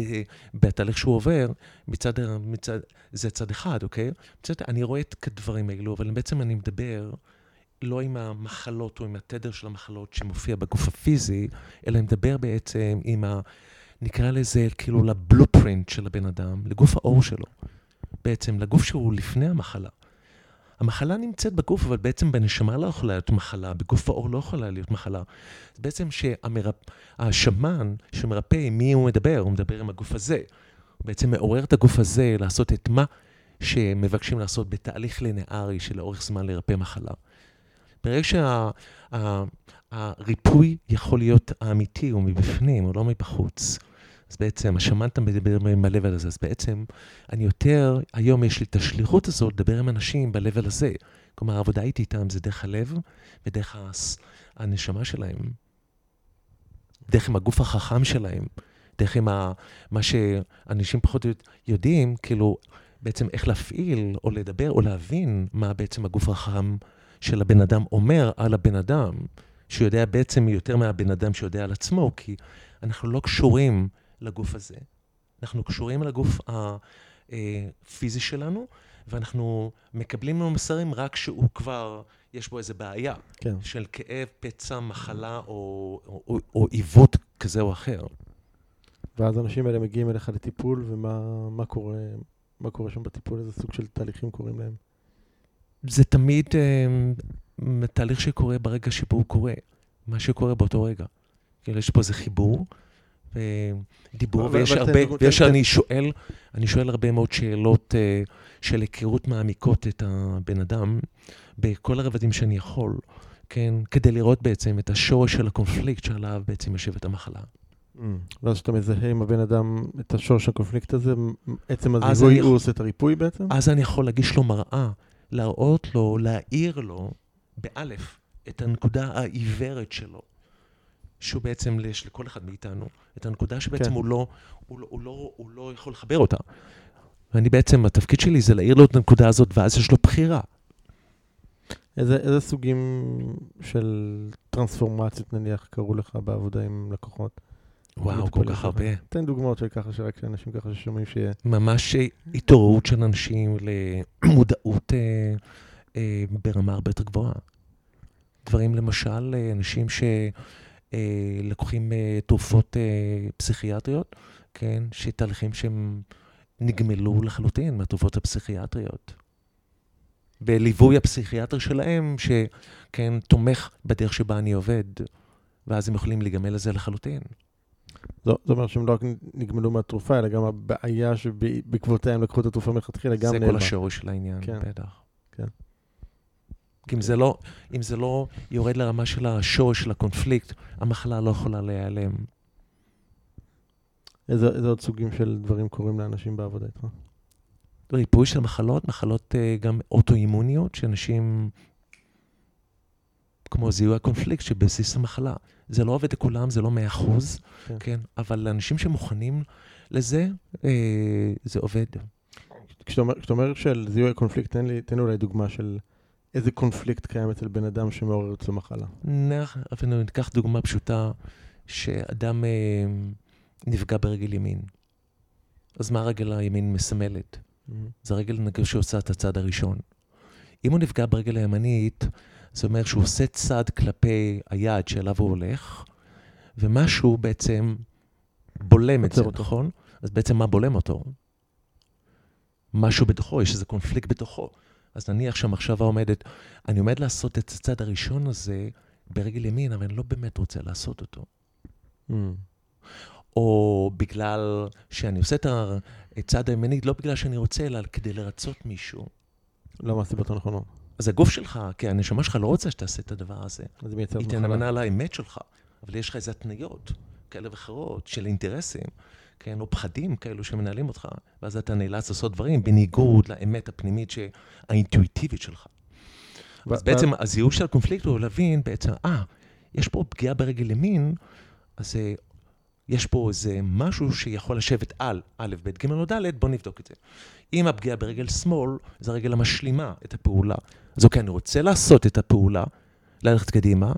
בתהליך שהוא עובר, מצד, מצד, זה צד אחד, אוקיי? מצד, אני רואה את הדברים האלו, אבל בעצם אני מדבר לא עם המחלות או עם התדר של המחלות שמופיע בגוף הפיזי, אלא אני מדבר בעצם עם ה... נקרא לזה כאילו לבלופרינט של הבן אדם, לגוף האור שלו. בעצם, לגוף שהוא לפני המחלה. המחלה נמצאת בגוף, אבל בעצם בנשמה לא יכולה להיות מחלה, בגוף האור לא יכולה להיות מחלה. זה בעצם שהשמן שמרפא, עם מי הוא מדבר? הוא מדבר עם הגוף הזה. הוא בעצם מעורר את הגוף הזה לעשות את מה שמבקשים לעשות בתהליך לינארי של לאורך זמן לרפא מחלה. ברגע שהריפוי שה, יכול להיות האמיתי, הוא מבפנים, הוא לא מבחוץ. אז בעצם, השמן אתה מדבר עם ה-level הזה, אז בעצם אני יותר, היום יש לי את השליחות הזאת לדבר עם אנשים ב-level הזה. כלומר, העבודה איתי איתם זה דרך הלב ודרך הנשמה שלהם. דרך עם הגוף החכם שלהם, דרך עם ה, מה שאנשים פחות יודעים, כאילו, בעצם איך להפעיל או לדבר או להבין מה בעצם הגוף החכם של הבן אדם אומר על הבן אדם, שהוא יודע בעצם יותר מהבן אדם שיודע על עצמו, כי אנחנו לא קשורים לגוף הזה. אנחנו קשורים לגוף הפיזי שלנו, ואנחנו מקבלים ממנו מסרים רק כשהוא כבר, יש בו איזו בעיה. כן. של כאב, פצע, מחלה או, או, או, או עיוות כזה או אחר.
ואז האנשים האלה מגיעים אליך לטיפול, ומה קורה, קורה שם בטיפול? איזה סוג של תהליכים קורים להם?
זה תמיד uh, תהליך שקורה ברגע שבו הוא קורה, מה שקורה באותו רגע. כאילו, יש פה איזה חיבור, ודיבור, ויש הרבה, ויש, אני שואל, אני שואל הרבה מאוד שאלות uh, של היכרות מעמיקות את הבן אדם, בכל הרבדים שאני יכול, כן, כדי לראות בעצם את השורש של הקונפליקט שעליו בעצם יושבת המחלה.
Mm. ואז כשאתה מזהה עם הבן אדם את השורש הקונפליקט הזה, עצם הזיהוי הוא עושה את הריפוי בעצם?
אז אני יכול להגיש לו מראה להראות לו, להאיר לו, באלף, את הנקודה העיוורת שלו, שהוא בעצם, יש לכל אחד מאיתנו, את הנקודה שבעצם כן. הוא, לא, הוא, לא, הוא, לא, הוא לא יכול לחבר אותה. ואני בעצם, התפקיד שלי זה להאיר לו את הנקודה הזאת, ואז יש לו בחירה.
איזה, איזה סוגים של טרנספורמציות, נניח, קרו לך בעבודה עם לקוחות?
וואו, כל כך הרבה.
תן דוגמאות של ככה, שרק אנשים ככה ששומעים שיהיה...
ממש התעוררות של אנשים למודעות אה, אה, ברמה הרבה יותר גבוהה. דברים, למשל, אה, אנשים שלקוחים אה, אה, תרופות אה, פסיכיאטריות, כן, שתהליכים שהם נגמלו לחלוטין מהתרופות הפסיכיאטריות. בליווי הפסיכיאטר שלהם, שכן, תומך בדרך שבה אני עובד, ואז הם יכולים להיגמל לזה לחלוטין.
זאת אומרת שהם לא רק נגמלו מהתרופה, אלא גם הבעיה שבעקבותיה הם לקחו את התרופה מלכתחילה, גם
נעלמה. זה כל השורש של העניין, כן. בטח. כן. כי אם זה לא, אם זה לא יורד לרמה של השורש של הקונפליקט, המחלה לא יכולה להיעלם.
איזה, איזה עוד סוגים של דברים קורים לאנשים בעבודה איתך?
ריפוי של מחלות, מחלות uh, גם אוטואימוניות, שאנשים, כמו זיהוי הקונפליקט שבבסיס המחלה. זה לא עובד לכולם, זה לא מאה אחוז, כן. כן, אבל לאנשים שמוכנים לזה, uh, זה עובד.
כשאתה אומר, אומר של זיהוי הקונפליקט, תן לי, תן אולי דוגמה של איזה קונפליקט קיים אצל בן אדם שמעורר אצלו מחלה.
אפילו ניקח דוגמה פשוטה, שאדם uh, נפגע ברגל ימין. אז מה הרגל הימין מסמלת? Mm-hmm. זה הרגל נגיד שעושה את הצד הראשון. אם הוא נפגע ברגל הימנית, זה אומר שהוא עושה צד כלפי היעד שאליו הוא הולך, ומשהו בעצם בולם את זה, אותו. נכון? אז בעצם מה בולם אותו? משהו בתוכו, יש איזה קונפליקט בתוכו. אז נניח שהמחשבה עומדת, אני עומד לעשות את הצד הראשון הזה ברגל ימין, אבל אני לא באמת רוצה לעשות אותו. Mm. או בגלל שאני עושה את הצד הימני, לא בגלל שאני רוצה, אלא כדי לרצות מישהו.
לא מהסיבות הנכונות.
אז הגוף שלך, כי הנשמה שלך לא רוצה שתעשה את הדבר הזה.
אז היא מייצרת
מחלה. היא תנמנה על האמת שלך, אבל יש לך איזה התניות כאלה ואחרות של אינטרסים, כן, או פחדים כאלו שמנהלים אותך, ואז אתה נאלץ לעשות דברים בניגוד לאמת הפנימית האינטואיטיבית שלך. אז בעצם הזיהוי של הקונפליקט הוא להבין בעצם, אה, יש פה פגיעה ברגל ימין, אז יש פה איזה משהו שיכול לשבת על א', ב', ג' או ד', בוא נבדוק את זה. אם הפגיעה ברגל שמאל, זה הרגל המשלימה את הפעולה. אז אוקיי, אני רוצה לעשות את הפעולה, ללכת קדימה,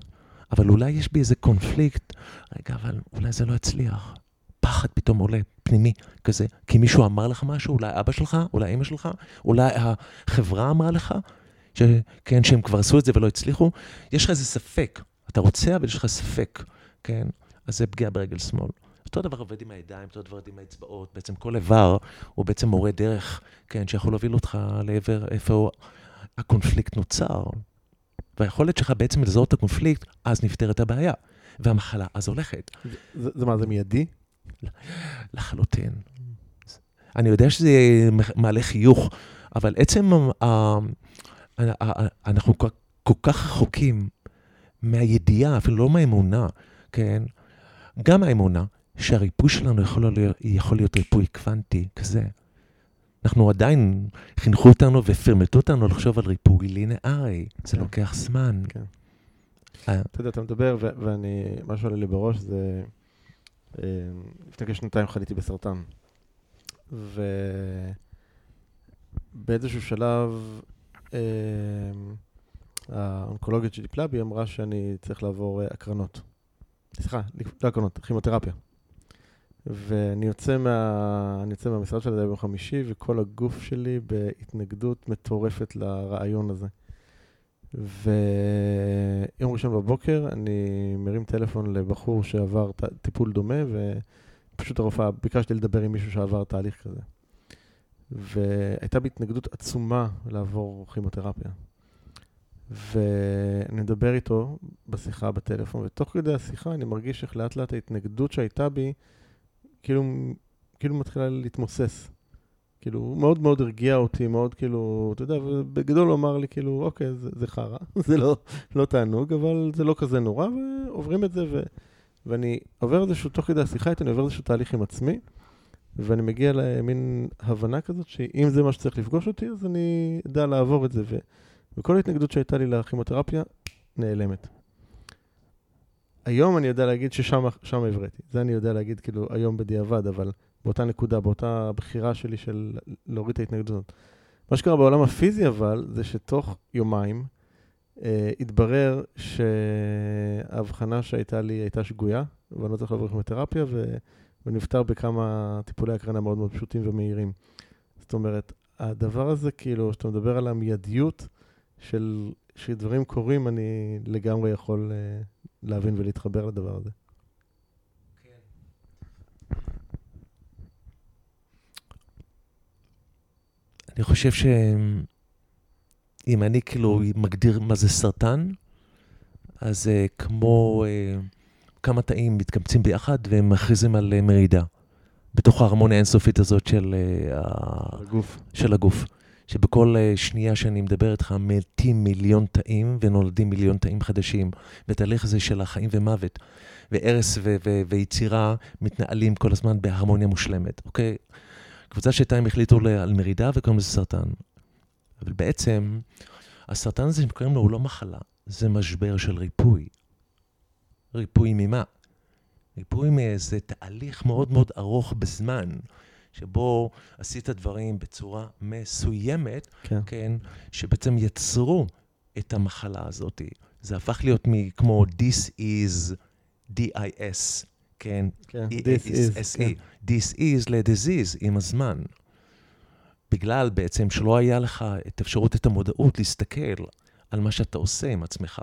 אבל אולי יש בי איזה קונפליקט, רגע, אבל אולי זה לא יצליח. פחד פתאום עולה, פנימי, כזה, כי מישהו אמר לך משהו, אולי אבא שלך, אולי אמא שלך, אולי החברה אמרה לך, כן, שהם כבר עשו את זה ולא הצליחו. יש לך איזה ספק, אתה רוצה, אבל יש לך ספק, כן? אז זה פגיעה ברגל שמאל. אותו דבר עובד עם הידיים, אותו דבר עובד עם האצבעות. בעצם כל איבר הוא בעצם מורה דרך, כן, שיכול להוביל אותך לעבר איפה הקונפליקט נוצר. והיכולת שלך בעצם לזהות את הקונפליקט, אז נפתרת הבעיה. והמחלה אז הולכת.
זה, זה מה, זה מיידי?
לחלוטין. אני יודע שזה מעלה חיוך, אבל עצם, אנחנו כל כך רחוקים מהידיעה, אפילו לא מהאמונה, כן? גם האמונה, שהריפוי שלנו יכול להיות, יכול להיות ריפוי קוונטי כזה. אנחנו עדיין, חינכו אותנו ופרמטו אותנו לחשוב על ריפוי לינארי, זה כן. לוקח זמן. כן.
אה. אתה יודע, אתה מדבר, ואני, מה שעולה לי בראש זה, אה, לפני כשנתיים חליתי בסרטן. ובאיזשהו שלב, אה, האונקולוגית שטיפלה בי אמרה שאני צריך לעבור הקרנות. סליחה, לא הקרנות, כימותרפיה. ואני יוצא, מה... יוצא מהמשרד שלי ביום חמישי, וכל הגוף שלי בהתנגדות מטורפת לרעיון הזה. ויום ראשון בבוקר אני מרים טלפון לבחור שעבר טיפול דומה, ופשוט הרופאה, ביקשתי לדבר עם מישהו שעבר תהליך כזה. והייתה בהתנגדות עצומה לעבור כימותרפיה. ואני מדבר איתו בשיחה בטלפון, ותוך כדי השיחה אני מרגיש איך לאט לאט ההתנגדות שהייתה בי, כאילו, כאילו מתחילה להתמוסס. כאילו, מאוד מאוד הרגיע אותי, מאוד כאילו, אתה יודע, ובגדול הוא אמר לי, כאילו, אוקיי, זה, זה חרא, (laughs) זה לא, לא תענוג, אבל זה לא כזה נורא, ועוברים את זה, ו, ואני עובר איזשהו, תוך כדי השיחה איתו, אני עובר איזשהו תהליך עם עצמי, ואני מגיע למין הבנה כזאת, שאם זה מה שצריך לפגוש אותי, אז אני אדע לעבור את זה, ו, וכל ההתנגדות שהייתה לי לכימותרפיה נעלמת. היום אני יודע להגיד ששם הבראתי. זה אני יודע להגיד כאילו היום בדיעבד, אבל באותה נקודה, באותה בחירה שלי של להוריד את ההתנגדות. מה שקרה בעולם הפיזי אבל, זה שתוך יומיים אה, התברר שההבחנה שהייתה לי הייתה שגויה, ואני לא צריך לעבור כימותרפיה, ונפטר בכמה טיפולי הקרנה מאוד מאוד פשוטים ומהירים. זאת אומרת, הדבר הזה, כאילו, שאתה מדבר על המיידיות של, שדברים קורים, אני לגמרי יכול אה, להבין ולהתחבר לדבר הזה.
אני חושב שאם אני כאילו מגדיר מה זה סרטן, אז זה כמו uh, כמה תאים מתקבצים ביחד והם מכריזים על uh, מרידה. בתוך ההרמוניה האינסופית הזאת של, uh,
הגוף.
של הגוף. שבכל אה, שנייה שאני מדבר איתך מתים מיליון תאים ונולדים מיליון תאים חדשים. והתהליך הזה של החיים ומוות, והרס ו- ו- ויצירה מתנהלים כל הזמן בהרמוניה מושלמת, אוקיי? קבוצה של תאים החליטו על מרידה וקוראים לזה סרטן. אבל בעצם, הסרטן הזה שקוראים לו הוא לא מחלה, זה משבר של ריפוי. ריפוי ממה? ריפוי מאיזה תהליך מאוד מאוד ארוך בזמן, שבו עשית דברים בצורה מסוימת, כן, כן שבעצם יצרו את המחלה הזאת. זה הפך להיות כמו This is D-I-S, כן?
כן, This is,
S-E. כן. This is ל-disease עם הזמן. בגלל בעצם שלא היה לך את אפשרות, את המודעות להסתכל על מה שאתה עושה עם עצמך.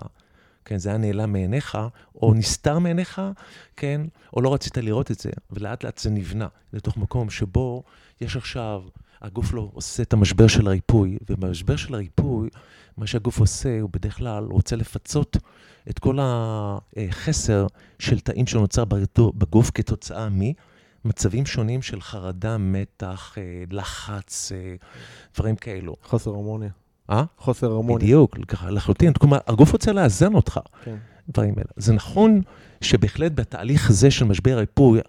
כן, זה היה נעלם מעיניך, או נסתר מעיניך, כן, או לא רצית לראות את זה, ולאט לאט זה נבנה לתוך מקום שבו יש עכשיו, הגוף לא עושה את המשבר של הריפוי, ובמשבר של הריפוי, מה שהגוף עושה, הוא בדרך כלל רוצה לפצות את כל החסר של תאים שנוצר בגוף כתוצאה ממצבים שונים של חרדה, מתח, אה, לחץ, אה, דברים כאלו.
חוסר הרמוניה.
אה?
חוסר הרמוניה.
בדיוק, לחלוטין. כלומר, הגוף רוצה לאזן אותך. כן. דברים האלה. זה נכון שבהחלט בתהליך הזה של משבר הריפוי,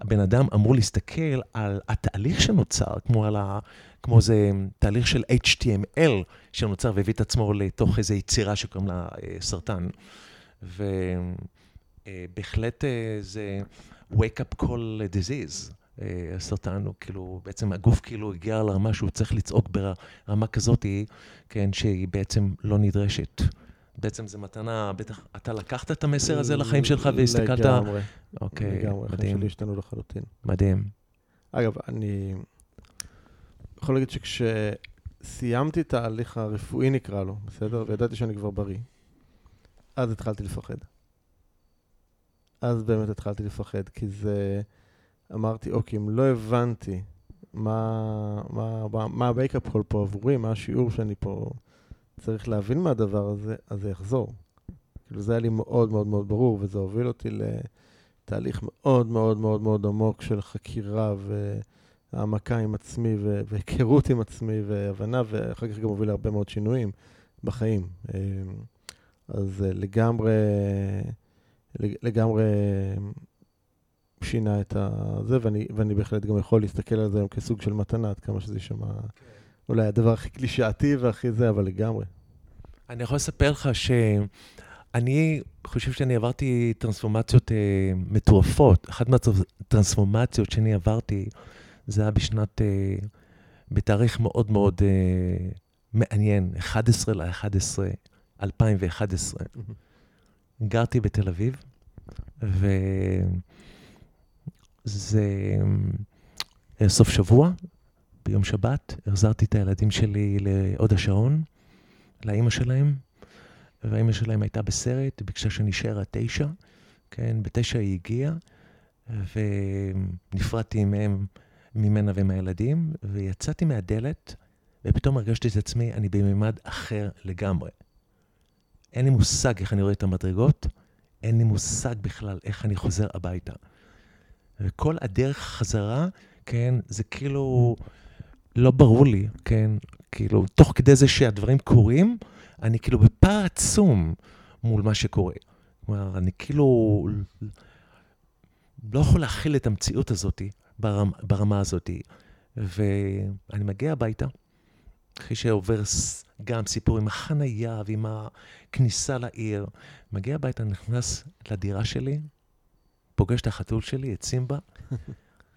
הבן אדם אמור להסתכל על התהליך שנוצר, כמו על ה... כמו זה תהליך של HTML שנוצר והביא את עצמו לתוך איזו יצירה שקוראים לה אה, סרטן. ובהחלט אה, זה wake up call disease. הסרטן הוא כאילו, בעצם הגוף כאילו הגיע לרמה שהוא צריך לצעוק ברמה כזאת, כן, שהיא בעצם לא נדרשת. בעצם זו מתנה, בטח, אתה לקחת את המסר הזה לחיים שלך והסתכלת...
לגמרי.
אוקיי,
לגמרי, מדהים. החיים שלי השתנו לחלוטין.
מדהים.
אגב, אני יכול להגיד שכשסיימתי את ההליך הרפואי, נקרא לו, בסדר? וידעתי שאני כבר בריא, אז התחלתי לפחד. אז באמת התחלתי לפחד, כי זה... אמרתי, אוקיי, אם לא הבנתי מה, מה, מה, מה ה wake-up call פה עבורי, מה השיעור שאני פה צריך להבין מהדבר הזה, אז זה יחזור. כאילו, זה היה לי מאוד מאוד מאוד ברור, וזה הוביל אותי לתהליך מאוד מאוד מאוד מאוד עמוק של חקירה והעמקה עם עצמי, והיכרות עם עצמי, והבנה, ואחר כך גם הוביל להרבה מאוד שינויים בחיים. אז לגמרי, לגמרי שינה את זה, ואני, ואני בהחלט גם יכול להסתכל על זה היום כסוג של מתנה, עד כמה שזה יישמע okay. אולי הדבר הכי קלישאתי והכי זה, אבל לגמרי.
אני יכול לספר לך שאני חושב שאני עברתי טרנספורמציות אה, מטורפות. אחת מהטרנספורמציות שאני עברתי, זה היה בשנת, אה, בתאריך מאוד מאוד אה, מעניין, 11 ל-11, 2011. Mm-hmm. גרתי בתל אביב, ו... זה אה, סוף שבוע, ביום שבת, החזרתי את הילדים שלי להוד השעון, לאימא שלהם, והאימא שלהם הייתה בסרט, ביקשה שנשאר עד תשע, כן, בתשע היא הגיעה, ונפרדתי מהם, ממנה ומהילדים, ויצאתי מהדלת, ופתאום הרגשתי את עצמי, אני בממד אחר לגמרי. אין לי מושג איך אני רואה את המדרגות, אין לי מושג בכלל איך אני חוזר הביתה. וכל הדרך חזרה, כן, זה כאילו לא ברור לי, כן, כאילו, תוך כדי זה שהדברים קורים, אני כאילו בפער עצום מול מה שקורה. כלומר, אני כאילו לא יכול להכיל את המציאות הזאת ברמה, ברמה הזאת. ואני מגיע הביתה, אחרי שעובר גם סיפור עם החנייה ועם הכניסה לעיר, מגיע הביתה, נכנס לדירה שלי, פוגש את החתול שלי, את סימבה,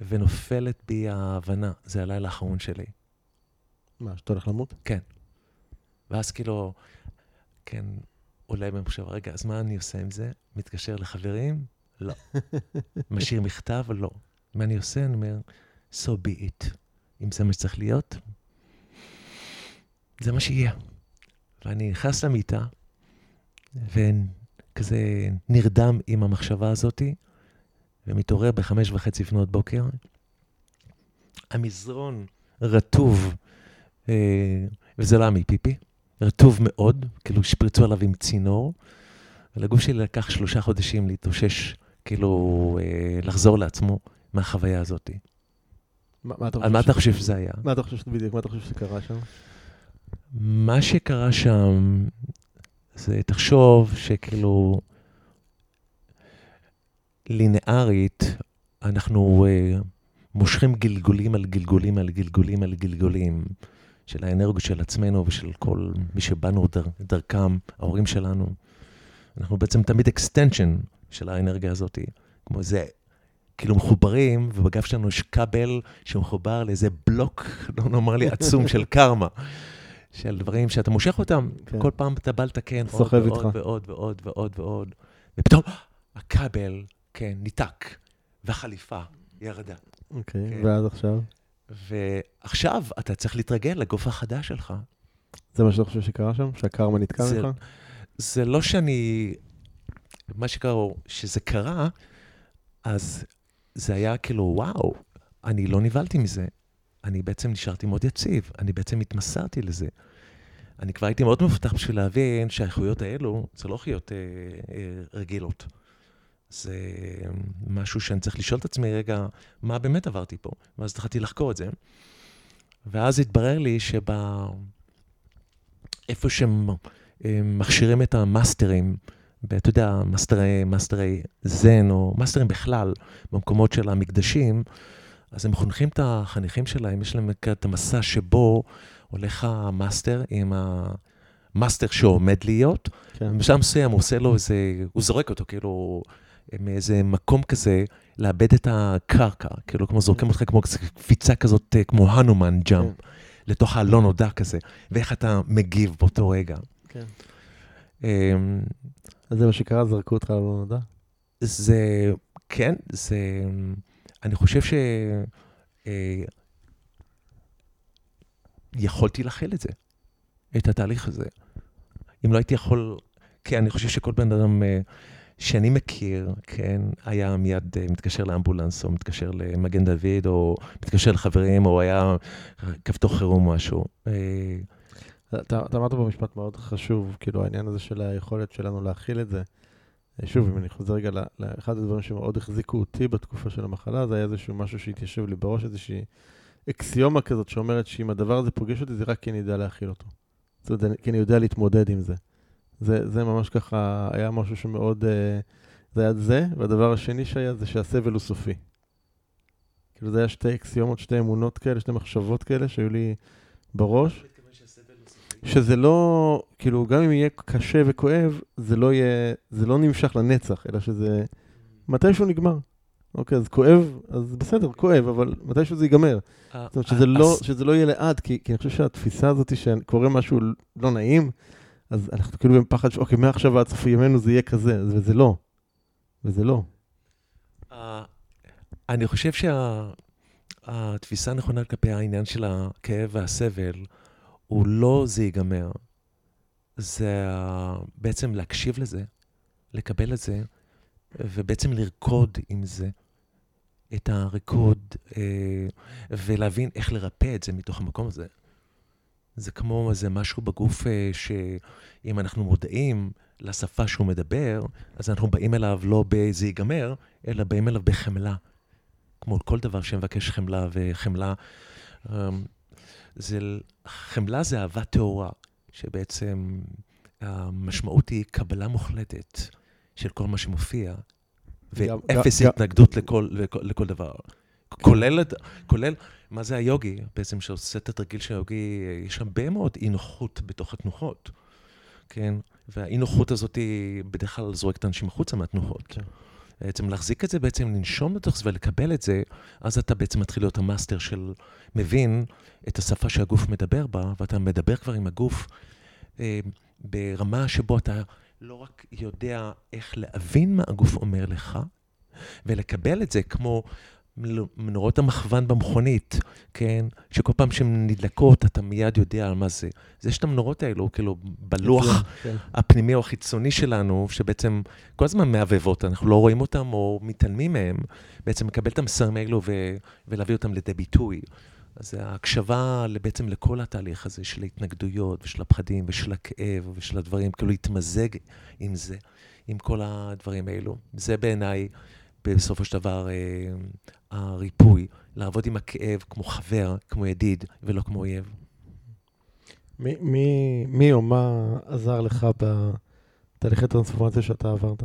ונופלת בי ההבנה, זה הלילה האחרון שלי.
מה, שאתה הולך למות?
כן. ואז כאילו, כן, אולי במחשבה, רגע, אז מה אני עושה עם זה? מתקשר לחברים? לא. (laughs) משאיר מכתב? לא. מה אני עושה? אני אומר, so be it. אם זה מה שצריך להיות, זה מה שיהיה. ואני נכנס למיטה, וכזה נרדם עם המחשבה הזאתי, ומתעורר בחמש וחצי לפנות בוקר. המזרון רטוב, אה, וזה לא היה מפיפי, רטוב מאוד, כאילו שפריצו עליו עם צינור. ולגוף שלי לקח שלושה חודשים להתאושש, כאילו, אה, לחזור לעצמו מהחוויה הזאת.
מה, מה אתה
על מה אתה חושב שזה היה?
מה אתה חושב בדיוק, מה אתה חושב שזה קרה שם?
מה שקרה שם, זה תחשוב שכאילו לינארית, אנחנו uh, מושכים גלגולים על גלגולים על גלגולים על גלגולים של האנרגיות של עצמנו ושל כל מי שבאנו דר, דרכם, ההורים שלנו. אנחנו בעצם תמיד extension של האנרגיה הזאת, כמו איזה, כאילו מחוברים, ובגב שלנו יש כבל שמחובר לאיזה בלוק, (laughs) לא נורמלי, עצום של קרמה. של דברים שאתה מושך אותם, כן. כל פעם אתה בא לתקן עוד ועוד, ועוד ועוד ועוד ועוד, ופתאום (gasps) הכבל, כן, ניתק, והחליפה ירדה.
אוקיי, כן. ואז עכשיו?
ועכשיו אתה צריך להתרגל לגוף החדש שלך.
זה מה שאתה חושב שקרה שם? שהקרמה נתקע ממך?
זה לא שאני... מה שקרה, שזה קרה, אז זה היה כאילו, וואו, אני לא נבהלתי מזה. אני בעצם נשארתי מאוד יציב, אני בעצם התמסרתי לזה. אני כבר הייתי מאוד מפותח בשביל להבין שהחוויות האלו, זה לא חוויות אה, אה, רגילות. זה משהו שאני צריך לשאול את עצמי, רגע, מה באמת עברתי פה? ואז התחלתי לחקור את זה. ואז התברר לי שבה... איפה שהם מכשירים את המאסטרים, אתה יודע, מאסטרי, מאסטרי זן, או מאסטרים בכלל, במקומות של המקדשים, אז הם חונכים את החניכים שלהם, יש להם את המסע שבו הולך המאסטר עם המאסטר שעומד להיות, כן. בשלב מסוים הוא עושה לו איזה, הוא זורק אותו כאילו מאיזה מקום כזה, לאבד את הקרקע, כאילו כמו זורקים אותך כמו קפיצה כזאת, אה, כמו unknown jump, כן. לתוך הלא נודע כזה, ואיך אתה מגיב באותו רגע. כן.
אמ, אז זה מה שקרה, זרקו אותך ללא נודע?
זה, כן, זה... אני חושב ש... אה, יכולתי להכיל את זה, את התהליך הזה. אם לא הייתי יכול, כן, אני חושב שכל בן אדם אה, שאני מכיר, כן, היה מיד אה, מתקשר לאמבולנס, או מתקשר למגן דוד, או מתקשר לחברים, או היה כפתור חירום או משהו.
אתה אמרת פה משפט מאוד חשוב, כאילו העניין הזה של היכולת שלנו להכיל את זה. שוב, אם אני חוזר רגע לאחד הדברים שמאוד החזיקו אותי בתקופה של המחלה, זה היה איזשהו משהו שהתיישב לי בראש, איזושהי אקסיומה כזאת שאומרת שאם הדבר הזה פוגש אותי, זה רק כי אני יודע להכיל אותו. זאת אומרת, כי אני יודע להתמודד עם זה. זה, זה ממש ככה, היה משהו שמאוד... אה, זה היה זה, והדבר השני שהיה זה שהסבל הוא סופי. כאילו זה היה שתי אקסיומות, שתי אמונות כאלה, שתי מחשבות כאלה שהיו לי בראש. שזה לא, כאילו, גם אם יהיה קשה וכואב, זה לא יהיה, זה לא נמשך לנצח, אלא שזה מתישהו נגמר. אוקיי, אז כואב, אז בסדר, כואב, אבל מתישהו זה ייגמר. אה, זאת אומרת, שזה, לא, שזה לא יהיה לעד, כי אני חושב שהתפיסה הזאת שקורה משהו לא נעים, אז אנחנו כאילו בפחד שאוקיי, מעכשיו עד סוף ימינו זה יהיה כזה, וזה לא. וזה לא.
אה, אני חושב שהתפיסה הנכונה כלפי העניין של הכאב והסבל, הוא לא זה ייגמר. זה בעצם להקשיב לזה, לקבל את זה, ובעצם לרקוד עם זה, את הריקוד, אה, ולהבין איך לרפא את זה מתוך המקום הזה. זה כמו איזה משהו בגוף אה, שאם אנחנו מודעים לשפה שהוא מדבר, אז אנחנו באים אליו לא ב"זה ייגמר", אלא באים אליו בחמלה. כמו כל דבר שמבקש חמלה, וחמלה... אמ, זה, חמלה זה אהבה טהורה, שבעצם המשמעות היא קבלה מוחלטת של כל מה שמופיע, ואפס התנגדות לכל, לכל, לכל דבר. כולל, כולל, מה זה היוגי? בעצם שעושה את התרגיל של היוגי, יש הרבה מאוד אי נוחות בתוך התנוחות, כן? והאי נוחות הזאת היא בדרך כלל זורקת אנשים החוצה מהתנוחות. כן. בעצם להחזיק את זה, בעצם לנשום לתוך זה ולקבל את זה, אז אתה בעצם מתחיל להיות המאסטר של, מבין את השפה שהגוף מדבר בה, ואתה מדבר כבר עם הגוף אה, ברמה שבו אתה לא רק יודע איך להבין מה הגוף אומר לך, ולקבל את זה כמו מנורות המכוון במכונית, כן? שכל פעם שהן נדלקות, אתה מיד יודע על מה זה. זה יש את המנורות האלו, כאילו, בלוח כן. הפנימי או החיצוני שלנו, שבעצם כל הזמן מהבהבות, אנחנו לא רואים אותם או מתעלמים מהם, בעצם לקבל את המסרים האלו ו- ולהביא אותם לידי ביטוי. אז ההקשבה בעצם לכל התהליך הזה של ההתנגדויות ושל הפחדים ושל הכאב ושל הדברים, כאילו להתמזג עם זה, עם כל הדברים האלו. זה בעיניי... בסופו של דבר אה, הריפוי, לעבוד עם הכאב כמו חבר, כמו ידיד, ולא כמו אויב.
מי, מי, מי או מה עזר לך בתהליכי טרנספורמציה שאתה עברת?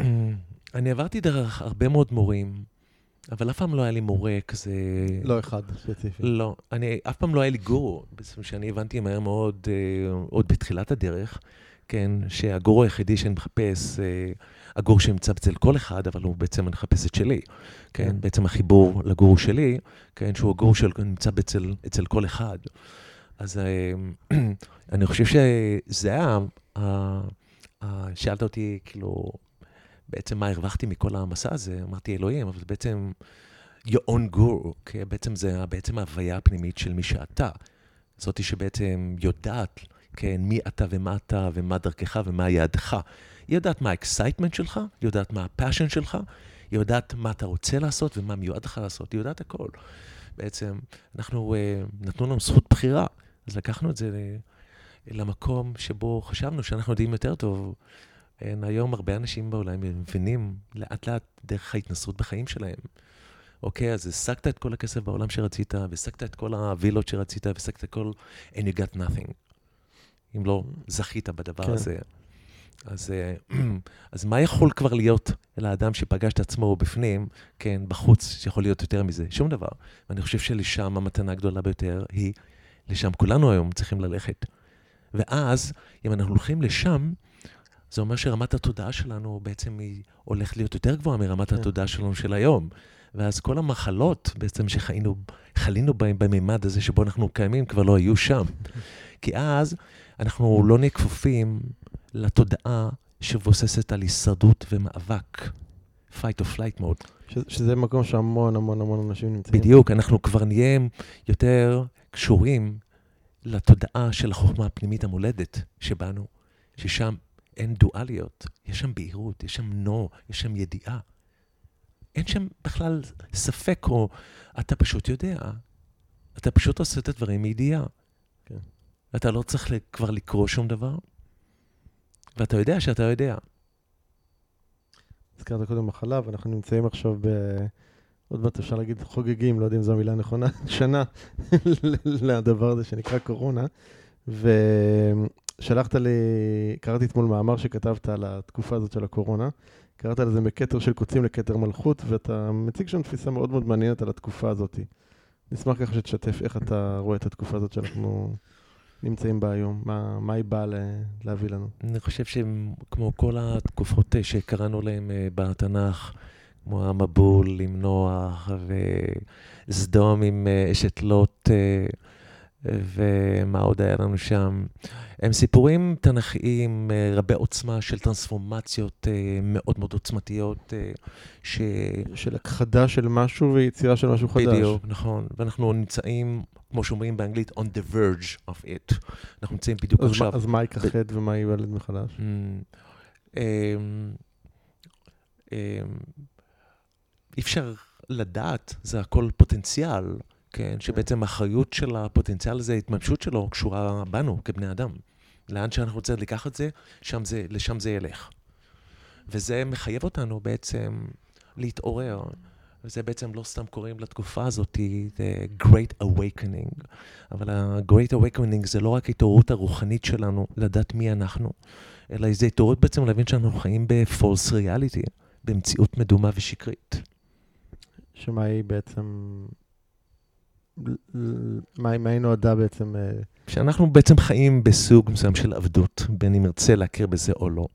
(clears throat)
אני עברתי דרך הרבה מאוד מורים, אבל אף פעם לא היה לי מורה כזה...
לא אחד ספציפי.
לא, אני, אף פעם לא היה לי גורו, בעצם שאני הבנתי מהר מאוד, אה, עוד בתחילת הדרך, כן, שהגורו היחידי שאני מחפש, אה, הגור שנמצא אצל כל אחד, אבל הוא בעצם, אני מחפש את שלי, כן,
כן.
בעצם החיבור לגור שלי, כן, שהוא הגור שנמצא אצל, אצל כל אחד. אז אה, (clears throat) אני חושב שזה היה, אה, אה, שאלת אותי, כאילו, בעצם מה הרווחתי מכל המסע הזה, אמרתי אלוהים, אבל בעצם your own guru, כי בעצם זה בעצם ההוויה הפנימית של מי שאתה. זאתי שבעצם יודעת, כן, מי אתה ומה אתה ומה דרכך ומה יעדך. היא יודעת מה ה excitement שלך, היא יודעת מה ה passion שלך, היא יודעת מה אתה רוצה לעשות ומה מיועד לך לעשות, היא יודעת הכל. בעצם, אנחנו, uh, נתנו לנו זכות בחירה, אז לקחנו את זה למקום שבו חשבנו שאנחנו יודעים יותר טוב. אין, היום הרבה אנשים בעולם מבינים לאט לאט דרך ההתנסות בחיים שלהם. אוקיי, אז השגת את כל הכסף בעולם שרצית, והשגת את כל הווילות שרצית, והשגת את כל... and you got nothing. אם לא זכית בדבר
כן.
הזה. אז, אה, (clears throat) אז מה יכול כבר להיות לאדם שפגש את עצמו בפנים, כן, בחוץ, שיכול להיות יותר מזה? שום דבר. ואני חושב שלשם המתנה הגדולה ביותר היא, לשם כולנו היום צריכים ללכת. ואז, אם אנחנו הולכים לשם, זה אומר שרמת התודעה שלנו בעצם היא הולכת להיות יותר גבוהה מרמת
כן.
התודעה שלנו של היום. ואז כל המחלות בעצם שחיינו, חלינו בהן בממד הזה שבו אנחנו קיימים, כבר לא היו שם. כי אז אנחנו לא נהיה כפופים לתודעה שמבוססת על הישרדות ומאבק. fight or flight mode.
ש, שזה מקום שהמון המון המון אנשים נמצאים.
בדיוק, אנחנו כבר נהיה יותר קשורים לתודעה של החוכמה הפנימית המולדת שבנו, ששם אין דואליות, יש שם בהירות, יש שם נו, יש שם ידיעה. אין שם בכלל ספק, או אתה פשוט יודע. אתה פשוט עושה את הדברים מידיעה.
כן.
אתה לא צריך כבר לקרוא שום דבר, ואתה יודע שאתה יודע.
הזכרת קודם מחלה, ואנחנו נמצאים עכשיו ב... עוד מעט אפשר להגיד חוגגים, לא יודע אם זו המילה הנכונה, (laughs) שנה (laughs) לדבר הזה שנקרא קורונה. ושלחת לי, קראתי אתמול מאמר שכתבת על התקופה הזאת של הקורונה. קראת לזה מכתר של קוצים לכתר מלכות, ואתה מציג שם תפיסה מאוד מאוד מעניינת על התקופה הזאת. נשמח ככה שתשתף איך אתה רואה את התקופה הזאת שאנחנו נמצאים בה היום, מה, מה היא באה להביא לנו.
אני חושב שכמו כל התקופות שקראנו להן אה, בתנ"ך, כמו המבול עם נוח, וסדום עם אה, אשת לוט, אה, ומה עוד היה לנו שם? הם סיפורים תנכיים אה, רבי עוצמה של טרנספורמציות אה, מאוד מאוד עוצמתיות, אה, ש...
של הכחדה של משהו ויצירה של משהו חדש.
בדיוק, נכון. ואנחנו נמצאים, כמו שאומרים באנגלית, on the verge of it. אנחנו נמצאים בדיוק
אז,
עכשיו.
מה, אז מה ייכחד ומה ייוולד מחדש?
Mm, אמ, אמ, אי אפשר לדעת, זה הכל פוטנציאל, כן? שבעצם האחריות של הפוטנציאל הזה, ההתממשות שלו, קשורה בנו כבני אדם. לאן שאנחנו רוצים לקחת את זה, שם זה, לשם זה ילך. וזה מחייב אותנו בעצם להתעורר. וזה בעצם לא סתם קוראים לתקופה הזאת, The Great Awakening. אבל ה-Great Awakening זה לא רק ההתעוררות הרוחנית שלנו לדעת מי אנחנו, אלא זה התעוררות בעצם להבין שאנחנו חיים ב-false reality, במציאות מדומה ושקרית.
שמה היא בעצם... מה היא- נועדה בעצם... אה,
שאנחנו בעצם חיים בסוג מסוים של עבדות, בין אם נרצה להכיר בזה או לא.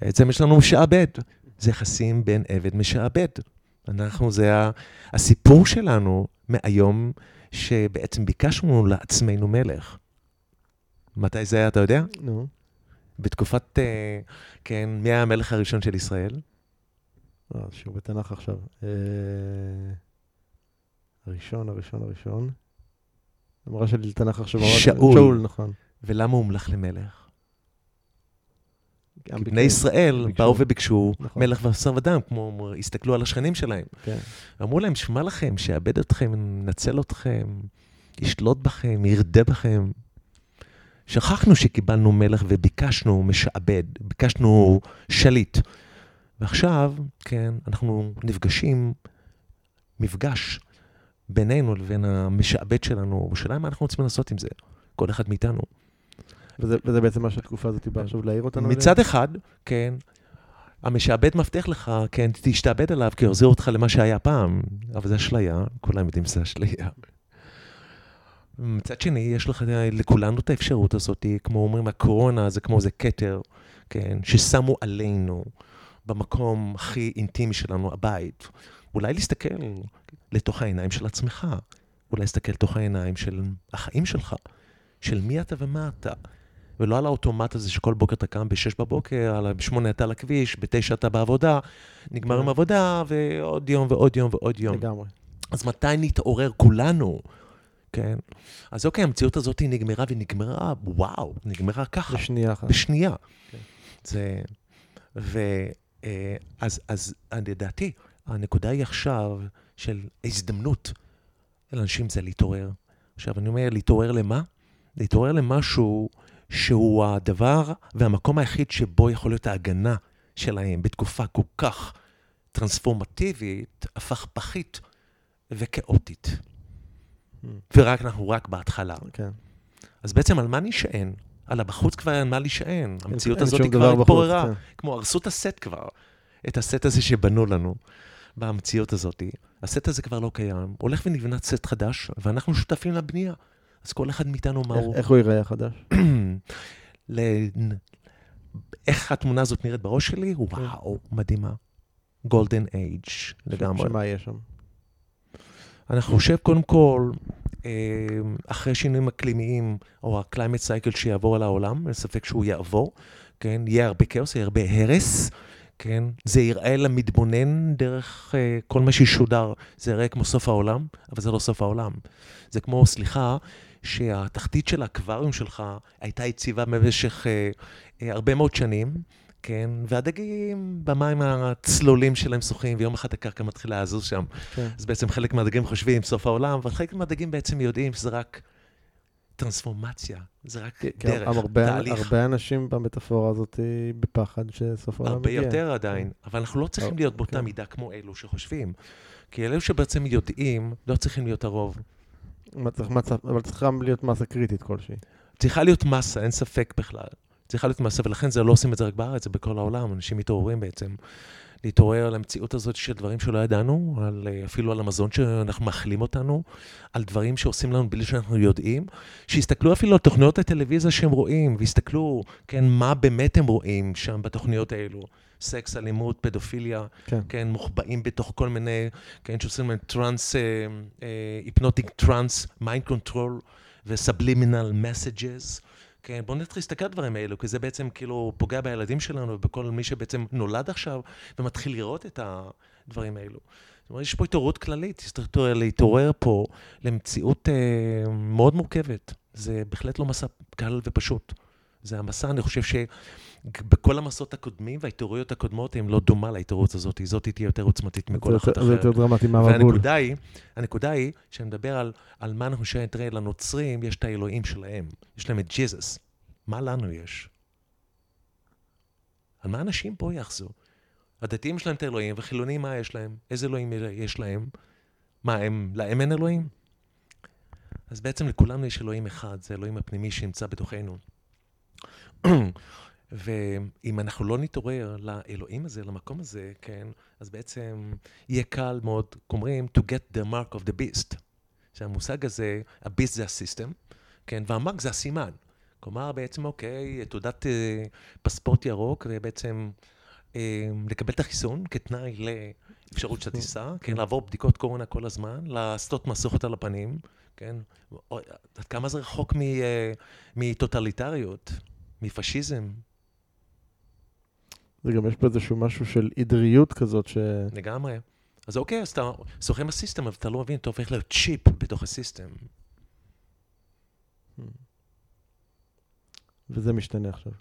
בעצם יש לנו משעבד, זה יחסים בין עבד משעבד. אנחנו, זה הסיפור שלנו מהיום, שבעצם ביקשנו לעצמנו מלך. מתי זה היה, אתה יודע?
נו,
בתקופת, אה, כן, מי היה המלך הראשון של ישראל?
אה, שיעור בתנ"ך עכשיו. הראשון, הראשון, הראשון. המורה שלי לתנ"ך עכשיו אמרה...
שאול.
שאול, נכון.
ולמה הוא הומלך למלך? כי בני ישראל
ביקשו.
באו וביקשו
נכון.
מלך ובשר ודם, כמו הסתכלו על השכנים שלהם.
כן.
אמרו להם, שמע לכם, שיאבד אתכם, ינצל אתכם, ישלוט בכם, ירדה בכם. שכחנו שקיבלנו מלך וביקשנו משעבד, ביקשנו שליט. ועכשיו, כן, אנחנו נפגשים, מפגש בינינו לבין המשעבד שלנו, השאלה מה אנחנו רוצים לעשות עם זה, כל אחד מאיתנו.
וזה, וזה בעצם מה שהתקופה הזאת באה עכשיו להעיר אותנו?
מצד אחד, כן, המשעבד מבטיח לך, כן, תשתעבד עליו, כי יחזיר אותך למה שהיה פעם, אבל זה אשליה, כולם יודעים שזה אשליה. מצד שני, יש לך, לכולנו את האפשרות הזאת, כמו אומרים, הקורונה זה כמו איזה כתר, כן, ששמו עלינו במקום הכי אינטימי שלנו, הבית. אולי להסתכל לתוך העיניים של עצמך, אולי להסתכל לתוך העיניים של החיים שלך, של מי אתה ומה אתה. ולא על האוטומט הזה שכל בוקר אתה קם ב-6 בבוקר, ב-8 אתה על הכביש, ב-9 אתה בעבודה, נגמר עם
כן.
עבודה, ועוד יום ועוד יום ועוד יום.
לגמרי.
אז מתי נתעורר כולנו? כן? אז אוקיי, המציאות הזאת היא נגמרה ונגמרה, וואו, נגמרה ככה.
בשנייה אחת.
בשנייה.
כן.
זה... ו... אה, אז, אז לדעתי, הנקודה היא עכשיו של הזדמנות לאנשים זה להתעורר. עכשיו, אני אומר, להתעורר למה? להתעורר למשהו שהוא הדבר והמקום היחיד שבו יכול להיות ההגנה שלהם בתקופה כל כך טרנספורמטיבית, הפכפכית וכאוטית. ורק אנחנו רק בהתחלה.
כן.
אז בעצם על מה נשען? על הבחוץ כבר אין מה להישען. המציאות הזאת כבר התפוררה.
כן.
כמו הרסו את הסט כבר. את הסט הזה שבנו לנו במציאות הזאת. הסט הזה כבר לא קיים. הולך ונבנה סט חדש, ואנחנו שותפים לבנייה. אז כל אחד מאיתנו מה הוא...
איך הוא ייראה החדש? (clears throat)
ל... איך התמונה הזאת נראית בראש שלי? וואו, מדהימה. golden age לגמרי.
שמה יהיה שם?
אני חושב, קודם כל, אה, אחרי שינויים אקלימיים, או ה climate cycle שיעבור על העולם, אין ספק שהוא יעבור, כן? יהיה הרבה כאוס, יהיה הרבה הרס, כן? זה יראה למתבונן דרך אה, כל מה שישודר. זה יראה כמו סוף העולם, אבל זה לא סוף העולם. זה כמו, סליחה, שהתחתית של האקווריום שלך הייתה יציבה במשך אה, אה, הרבה מאוד שנים, כן? והדגים במים הצלולים שלהם שוחים, ויום אחד הקרקע מתחילה לזוז שם.
כן.
אז בעצם חלק מהדגים חושבים סוף העולם, אבל חלק מהדגים בעצם יודעים שזה רק טרנספורמציה, זה רק
כי- כי
דרך,
הרבה-
תהליך.
הרבה אנשים במטאפורה הזאת בפחד שסוף העולם
הרבה
מגיע.
יותר עדיין, אבל אנחנו לא צריכים
אה,
להיות באותה
כן.
מידה כמו אלו שחושבים. כי אלו שבעצם יודעים, לא צריכים להיות הרוב.
צריך- אבל צריכה להיות מסה קריטית כלשהי.
צריכה להיות מסה, אין ספק בכלל. צריכה להיות מסה, ולכן זה לא עושים את זה רק בארץ, זה בכל העולם. אנשים מתעוררים בעצם. להתעורר על המציאות הזאת של דברים שלא ידענו, על, אה, אפילו על המזון שאנחנו מאכילים אותנו, על דברים שעושים לנו בלי שאנחנו יודעים. שיסתכלו אפילו על תוכניות הטלוויזיה שהם רואים, ויסתכלו, כן, מה באמת הם רואים שם בתוכניות האלו. סקס, אלימות, פדופיליה,
כן.
כן, מוחבאים בתוך כל מיני, כן, שעושים להם טראנס, hypnotic trance, mind control ו subliminal messages. כן, בואו נתחיל להסתכל על הדברים האלו, כי זה בעצם כאילו פוגע בילדים שלנו ובכל מי שבעצם נולד עכשיו ומתחיל לראות את הדברים האלו. זאת אומרת, יש פה התעוררות כללית, צריך להתעורר פה למציאות אה, מאוד מורכבת. זה בהחלט לא מסע קל ופשוט. זה המסע, אני חושב שבכל המסעות הקודמים וההתעוררויות הקודמות הן לא דומה להתעוררות הזאת, זאת תהיה יותר עוצמתית מכל אחת
יותר- זה
אחרת.
יותר דרמטי מהמבול.
והנקודה היא, הנקודה היא, שאני מדבר על, על מה אנחנו שואלים, תראה, לנוצרים יש את האלוהים שלהם, יש להם את ג'יזוס. מה לנו יש? על מה אנשים פה יחזו? הדתיים יש להם את האלוהים, וחילונים מה יש להם? איזה אלוהים יש להם? מה, הם, להם אין אלוהים? אז בעצם לכולנו יש אלוהים אחד, זה האלוהים הפנימי שנמצא בתוכנו. (clears throat) ואם אנחנו לא נתעורר לאלוהים הזה, למקום הזה, כן, אז בעצם יהיה קל מאוד, אומרים, to get the mark of the beast. שהמושג הזה, הביסט זה הסיסטם, כן, והמרק זה הסימן. כלומר, בעצם, אוקיי, תעודת אה, פספורט ירוק, ובעצם אה, לקבל את החיסון כתנאי לאפשרות שאתה תיסע, כן, לעבור בדיקות קורונה כל הזמן, לעשות מסכות על הפנים, כן, עד כמה זה רחוק אה, מטוטליטריות, מפשיזם,
זה גם יש פה איזשהו משהו של עדריות כזאת, ש...
לגמרי. אז אוקיי, אז אתה שוחה עם הסיסטם, אבל אתה לא מבין, אתה הופך להיות צ'יפ בתוך הסיסטם.
וזה משתנה עכשיו.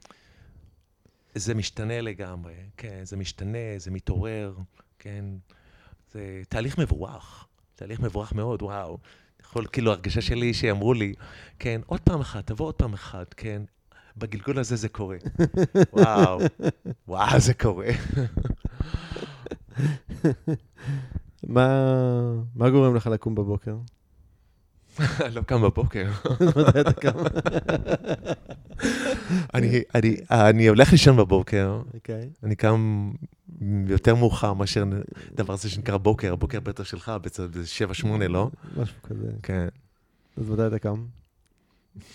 זה משתנה לגמרי, כן, זה משתנה, זה מתעורר, כן. זה תהליך מבורך, תהליך מבורך מאוד, וואו. יכול, כאילו, הרגשה שלי שאמרו לי, כן, עוד פעם אחת, תבוא עוד פעם אחת, כן, בגלגול הזה זה קורה. וואו, וואו, זה קורה.
מה, מה גורם לך לקום בבוקר? (laughs)
לא קם בבוקר. (laughs)
מתי אתה קם?
אני, אני, אני הולך לישון בבוקר,
אוקיי.
אני קם יותר מאוחר מאשר דבר הזה שנקרא בוקר, הבוקר בטח שלך, בעצם זה 7-8, לא?
משהו כזה.
כן.
אז מתי אתה קם?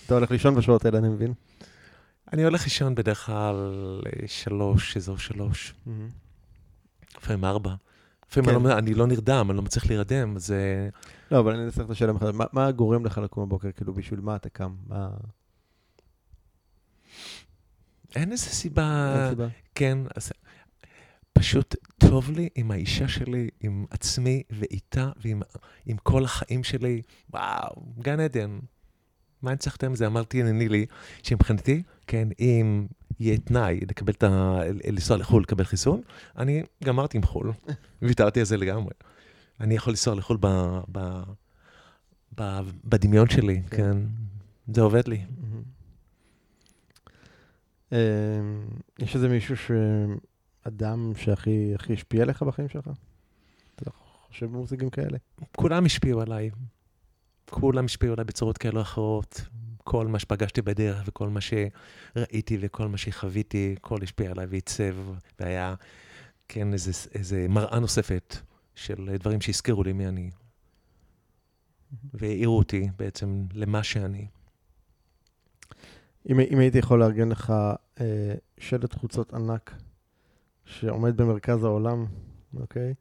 אתה הולך לישון בשעות האלה, אני מבין.
אני הולך לישון בדרך כלל אה, שלוש, אזור שלוש, לפעמים ארבע. לפעמים
כן.
אני לא- אני לא נרדם, אני לא מצליח להירדם, אז אה,
לא, אבל אני אנסח את השאלה מחדש. מה- מה גורם לך לקום בבוקר? כאילו, בשביל מה אתה קם? מה...
אין איזה סיבה.
אין סיבה?
כן, אז פשוט טוב לי עם האישה שלי, עם עצמי ואיתה ועם עם כל החיים שלי. וואו, גן עדן. מה אני צריך יותר מזה? אמרתי לנילי, שמבחינתי, כן, אם יהיה תנאי לקבל את ה... לנסוע לחו"ל לקבל חיסון, אני גמרתי עם חו"ל. (laughs) ויתרתי על זה לגמרי. אני יכול לנסוע לחו"ל ב... ב... ב... בדמיון שלי,
כן.
כן. זה עובד לי.
מהמם. אמ, יש איזה מישהו ש... אדם שהכי הכי השפיע עליך בחיים שלך? אתה חושב במושגים כאלה?
כולם השפיעו עליי. כולם השפיעו עליי בצורות כאלה או אחרות. כל מה שפגשתי בדרך וכל מה שראיתי וכל מה שחוויתי, הכל השפיע עליי ועיצב, והיה, כן, איזה, איזה מראה נוספת של דברים שהזכירו לי מי אני. והעירו אותי בעצם למה שאני.
אם, אם הייתי יכול לארגן לך אה, שלט חוצות ענק שעומד במרכז העולם, אוקיי?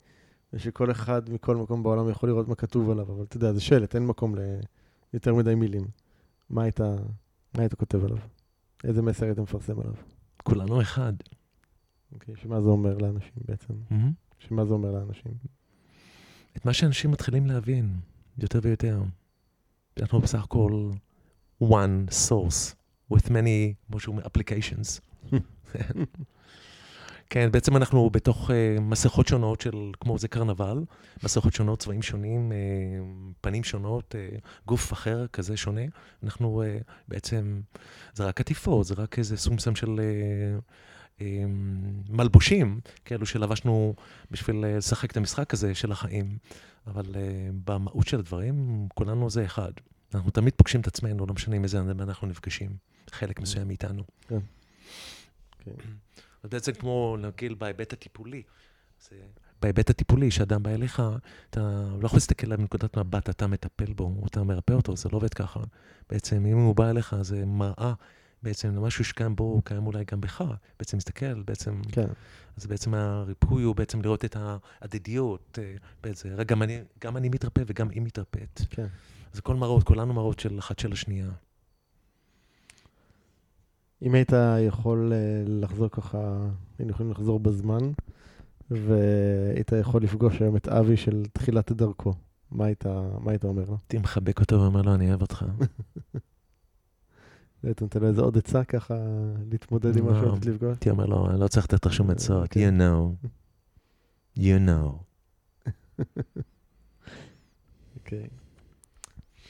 ושכל אחד מכל מקום בעולם יכול לראות מה כתוב עליו, אבל אתה יודע, זה שלט, אין מקום ליותר מדי מילים. מה היית, מה היית כותב עליו? איזה מסר היית מפרסם עליו?
כולנו אחד.
אוקיי, שמה זה אומר לאנשים בעצם? שמה זה אומר לאנשים?
את מה שאנשים מתחילים להבין, יותר ויותר. אנחנו בסך הכל one source with many, אומר, applications. (laughs) כן, בעצם אנחנו בתוך uh, מסכות שונות של, כמו זה קרנבל, מסכות שונות, צבעים שונים, uh, פנים שונות, uh, גוף אחר כזה שונה. אנחנו uh, בעצם, זה רק עטיפות, זה רק איזה סומסם של מלבושים, כאלו שלבשנו בשביל אה, לשחק את המשחק הזה של החיים. אבל uh, במהות של הדברים, כולנו זה אחד. אנחנו תמיד פוגשים את עצמנו, לא משנה עם איזה אדם אנחנו נפגשים. חלק מסוים מאיתנו.
כן.
אז בעצם כמו, נגיד, בהיבט הטיפולי. זה, בהיבט הטיפולי, שאדם בא אליך, אתה לא יכול להסתכל עליו מנקודת מבט, אתה מטפל בו, או אתה מרפא אותו, זה לא עובד ככה. בעצם, אם הוא בא אליך, זה מראה בעצם למשהו שקיים בו, הוא קיים אולי גם בך. בעצם מסתכל, בעצם,
כן.
אז בעצם הריפוי הוא בעצם לראות את ההדדיות, אה, רגע, גם אני, גם אני מתרפא וגם היא מתרפאת.
כן.
אז הכל מראות, כולנו מראות של אחת של השנייה.
אם היית יכול אה, לחזור ככה, היינו יכולים לחזור בזמן, והיית יכול לפגוש היום את אבי של תחילת דרכו, מה היית, מה היית אומר לו?
הייתי מחבק אותו ואומר לו, אני אוהב אותך. (laughs)
אתה נותן לו איזה עוד עצה ככה להתמודד עם מה
לא.
שהולכת לפגוש?
הייתי אומר לו, אני לא צריך לתת לך שום עצות,
כן.
you know, you know. (laughs)
אוקיי.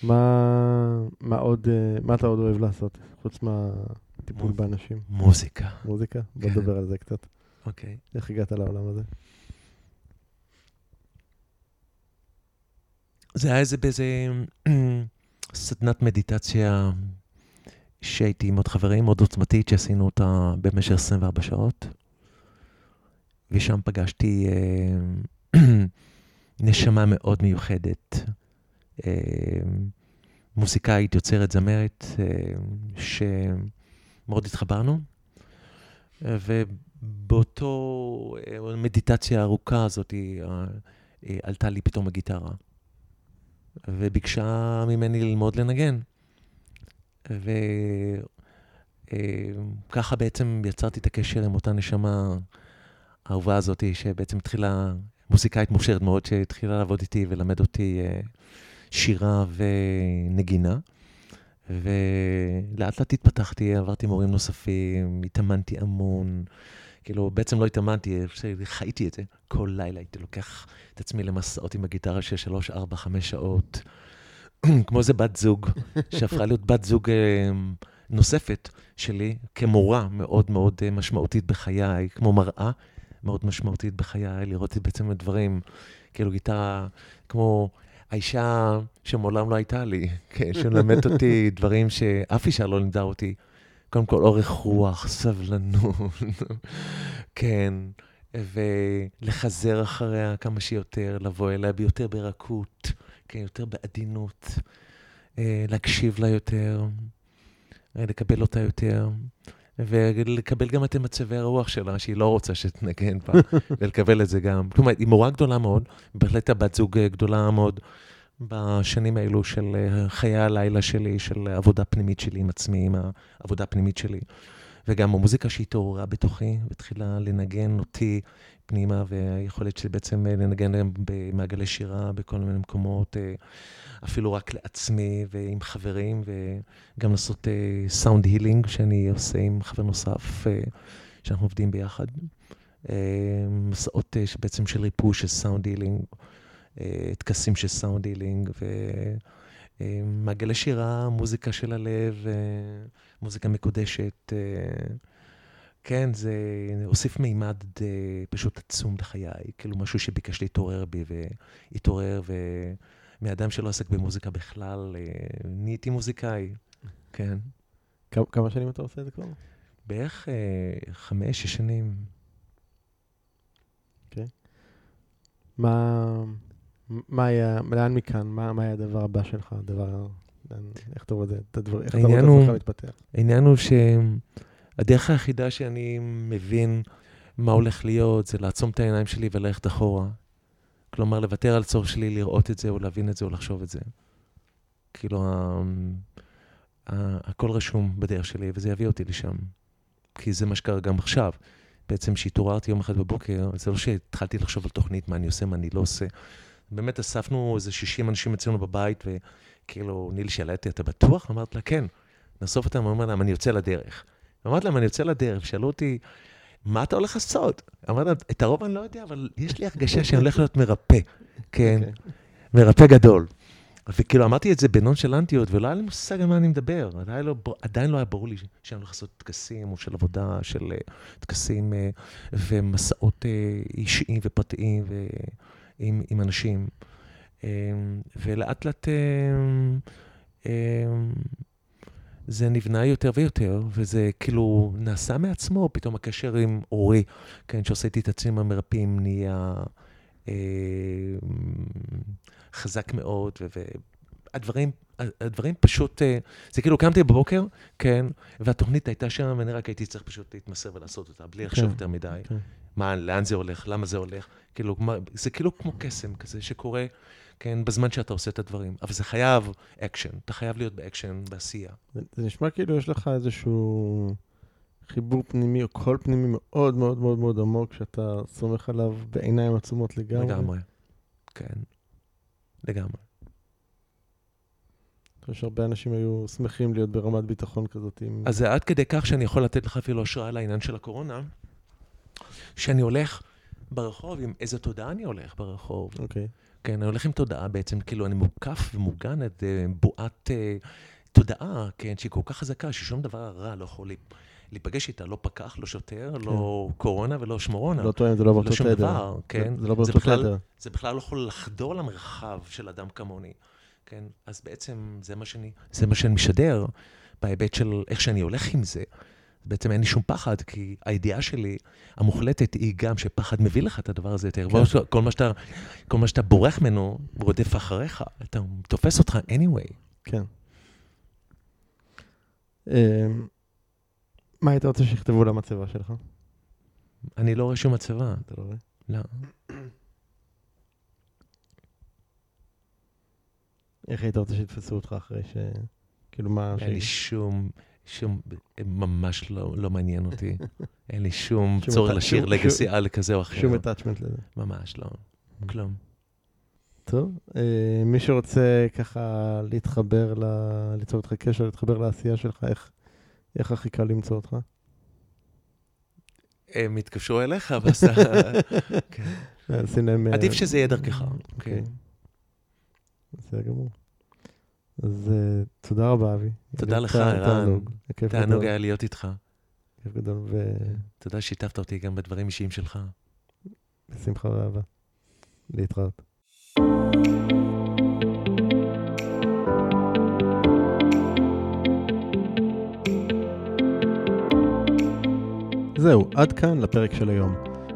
מה, מה עוד, אה, מה אתה עוד אוהב לעשות, חוץ מהטיפול
מו-
באנשים?
מוזיקה.
מוזיקה? בוא
כן.
נדבר על זה קצת.
אוקיי.
איך הגעת לעולם הזה?
זה היה איזה באיזה (clears throat) סדנת מדיטציה שהייתי עם עוד חברים, מאוד עוצמתית, שעשינו אותה במשך 24 שעות. ושם פגשתי אה, (clears throat) נשמה מאוד מיוחדת, אה, מוזיקאית, יוצרת, זמרת, אה, שמאוד התחברנו. ובאותו אה, מדיטציה ארוכה הזאת, אה, אה, עלתה לי פתאום הגיטרה. וביקשה ממני ללמוד לנגן. וככה בעצם יצרתי את הקשר עם אותה נשמה האהובה הזאת, שבעצם התחילה, מוזיקאית מוכשרת מאוד, שהתחילה לעבוד איתי וללמד אותי שירה ונגינה. ולאט לאט התפתחתי, עברתי מורים נוספים, התאמנתי המון. כאילו, בעצם לא התאמנתי, חייתי את זה. כל לילה הייתי לוקח את עצמי למסעות עם הגיטרה של שלוש, ארבע, חמש שעות. (clears throat) כמו איזה בת זוג, שהפכה להיות בת זוג אה, נוספת שלי, כמורה מאוד מאוד אה, משמעותית בחיי, כמו מראה מאוד משמעותית בחיי, לראות בעצם את הדברים כאילו גיטרה, כמו האישה שמעולם לא הייתה לי, (laughs) כן, שמלמדת אותי (laughs) דברים שאף אישה לא לימדה אותי. קודם כל, אורך רוח, סבלנות, (laughs) כן, ולחזר אחריה כמה שיותר, לבוא אליה ביותר ברכות, כן, יותר בעדינות, אה, להקשיב לה יותר, אה, לקבל אותה יותר. ולקבל גם את מצבי הרוח שלה, שהיא לא רוצה שתנגן בה, (laughs) ולקבל את זה גם. כלומר, היא מורה גדולה מאוד, בהחלט הבת זוג גדולה מאוד בשנים האלו של אה, חיי הלילה שלי, של עבודה פנימית שלי עם עצמי, עם העבודה הפנימית שלי. וגם המוזיקה שהתעוררה בתוכי, והתחילה לנגן אותי פנימה, והיכולת שלי בעצם לנגן במעגלי שירה בכל מיני מקומות. אפילו רק לעצמי ועם חברים, וגם לעשות sound uh, healing שאני עושה עם חבר נוסף, שאנחנו עובדים ביחד. מסעות בעצם של ריפוי של sound healing, טקסים של sound healing, ומעגלי שירה, מוזיקה של הלב, מוזיקה מקודשת. Uh, כן, זה הוסיף מימד uh, פשוט עצום לחיי, כאילו משהו שביקש להתעורר בי, והתעורר, ו... מאדם שלא עסק במוזיקה בכלל, אה, נהייתי מוזיקאי, כן.
כמה שנים אתה עושה את זה כבר?
בערך אה, חמש, שש שנים.
אוקיי. מה, היה, לאן מכאן? מה היה הדבר הבא שלך? הדבר, איך אתה רואה את הדבר, איך אתה רואה את עצמך מתפתח?
העניין הוא שהדרך היחידה שאני מבין מה הולך להיות, זה לעצום את העיניים שלי וללכת אחורה. כלומר, לוותר על צורך שלי לראות את זה, או להבין את זה, או לחשוב את זה. כאילו, הכל רשום בדרך שלי, וזה יביא אותי לשם. כי זה מה שקרה גם עכשיו. בעצם כשהתעוררתי יום אחד בבוקר, זה לא שהתחלתי לחשוב על תוכנית, מה אני עושה, מה אני לא עושה. באמת אספנו איזה 60 אנשים אצלנו בבית, וכאילו, נילי שאלה אותי, אתה בטוח? אמרתי לה, כן. נאסוף אותם, אמרתי להם, אני יוצא לדרך. אמרתי להם, אני יוצא לדרך, שאלו אותי, מה אתה הולך לעשות? אמרת, את הרוב אני לא יודע, אבל יש לי הרגשה שאני הולך להיות מרפא, כן. אוקיי. מרפא גדול. וכאילו אמרתי את זה בנונשלנטיות, ולא היה לי מושג על מה אני מדבר. עדיין לא, עדיין לא היה ברור לי שאני הולך לעשות טקסים, או של עבודה, של uh, טקסים uh, ומסעות uh, אישיים ופרטיים ועם, עם אנשים. Uh, ולאט לאט... Uh, uh, זה נבנה יותר ויותר, וזה כאילו נעשה מעצמו, פתאום הקשר עם אורי, כן, שעושה איתי את עצמם המרפאים, נהיה אה, חזק מאוד, והדברים, הדברים פשוט, אה, זה כאילו קמתי בבוקר, כן, והתוכנית הייתה שם, ואני רק הייתי צריך פשוט להתמסר ולעשות אותה, בלי לחשוב כן, יותר מדי. כן. מה, לאן זה הולך, למה זה הולך, כאילו, זה כאילו כמו קסם כזה שקורה. כן, בזמן שאתה עושה את הדברים. אבל זה חייב אקשן, אתה חייב להיות באקשן, בעשייה.
זה, זה נשמע כאילו יש לך איזשהו חיבור פנימי או קול פנימי מאוד מאוד מאוד מאוד עמוק, שאתה סומך עליו בעיניים עצומות לגמרי.
לגמרי, כן, לגמרי.
אני חושב שהרבה אנשים היו שמחים להיות ברמת ביטחון כזאת. עם...
אז זה עד כדי כך שאני יכול לתת לך אפילו השראה לעניין של הקורונה, שאני הולך ברחוב, עם איזה תודעה אני הולך ברחוב.
אוקיי. Okay.
כן, אני הולך עם תודעה בעצם, כאילו אני מוקף ומוגן את אה, בועת uh, תודעה, כן, שהיא כל כך חזקה, ששום דבר רע לא יכול להיפגש איתה, לא פקח, לא שוטר, כן. לא קורונה ולא שמורונה.
לא טוען, זה לא באותו
תדר.
לא
שום דבר, כן.
זה, זה לא באותו תדר.
זה בכלל לא יכול לחדור למרחב של אדם כמוני, כן? אז בעצם זה מה שאני, זה מה שאני משדר בהיבט של איך שאני הולך עם זה. בעצם אין לי שום פחד, כי הידיעה שלי המוחלטת היא גם שפחד מביא לך את הדבר הזה יותר. כן. כל, מה שאתה, כל מה שאתה בורח ממנו, רודף אחריך, אתה תופס אותך anyway.
כן. אמ, מה היית רוצה שיכתבו למצבה שלך?
אני לא רואה שום מצבה.
אתה לא רואה?
לא.
איך היית רוצה שיתפסו אותך אחרי ש... כאילו מה...
אין לי שום... שום, ממש לא, לא מעניין אותי. (laughs) אין לי שום צורך לשיר לגסי על כזה או אחר.
שום attachment לזה.
ממש לא, כלום.
טוב, אה, מי שרוצה ככה להתחבר, ל... ליצור איתך קשר, להתחבר לעשייה שלך, איך, איך הכי קל למצוא אותך?
הם יתקשרו אליך, ואז (laughs) כן. אה, עדיף שזה יהיה דרכך.
אוקיי. כן. בסדר גמור. אז uh, תודה רבה, אבי.
תודה לך, ערן. תענוג היה להיות איתך.
כיף גדול. ו...
תודה ששיתפת אותי גם בדברים אישיים שלך.
בשמחה ואהבה. להתראות. זהו, עד כאן לפרק של היום.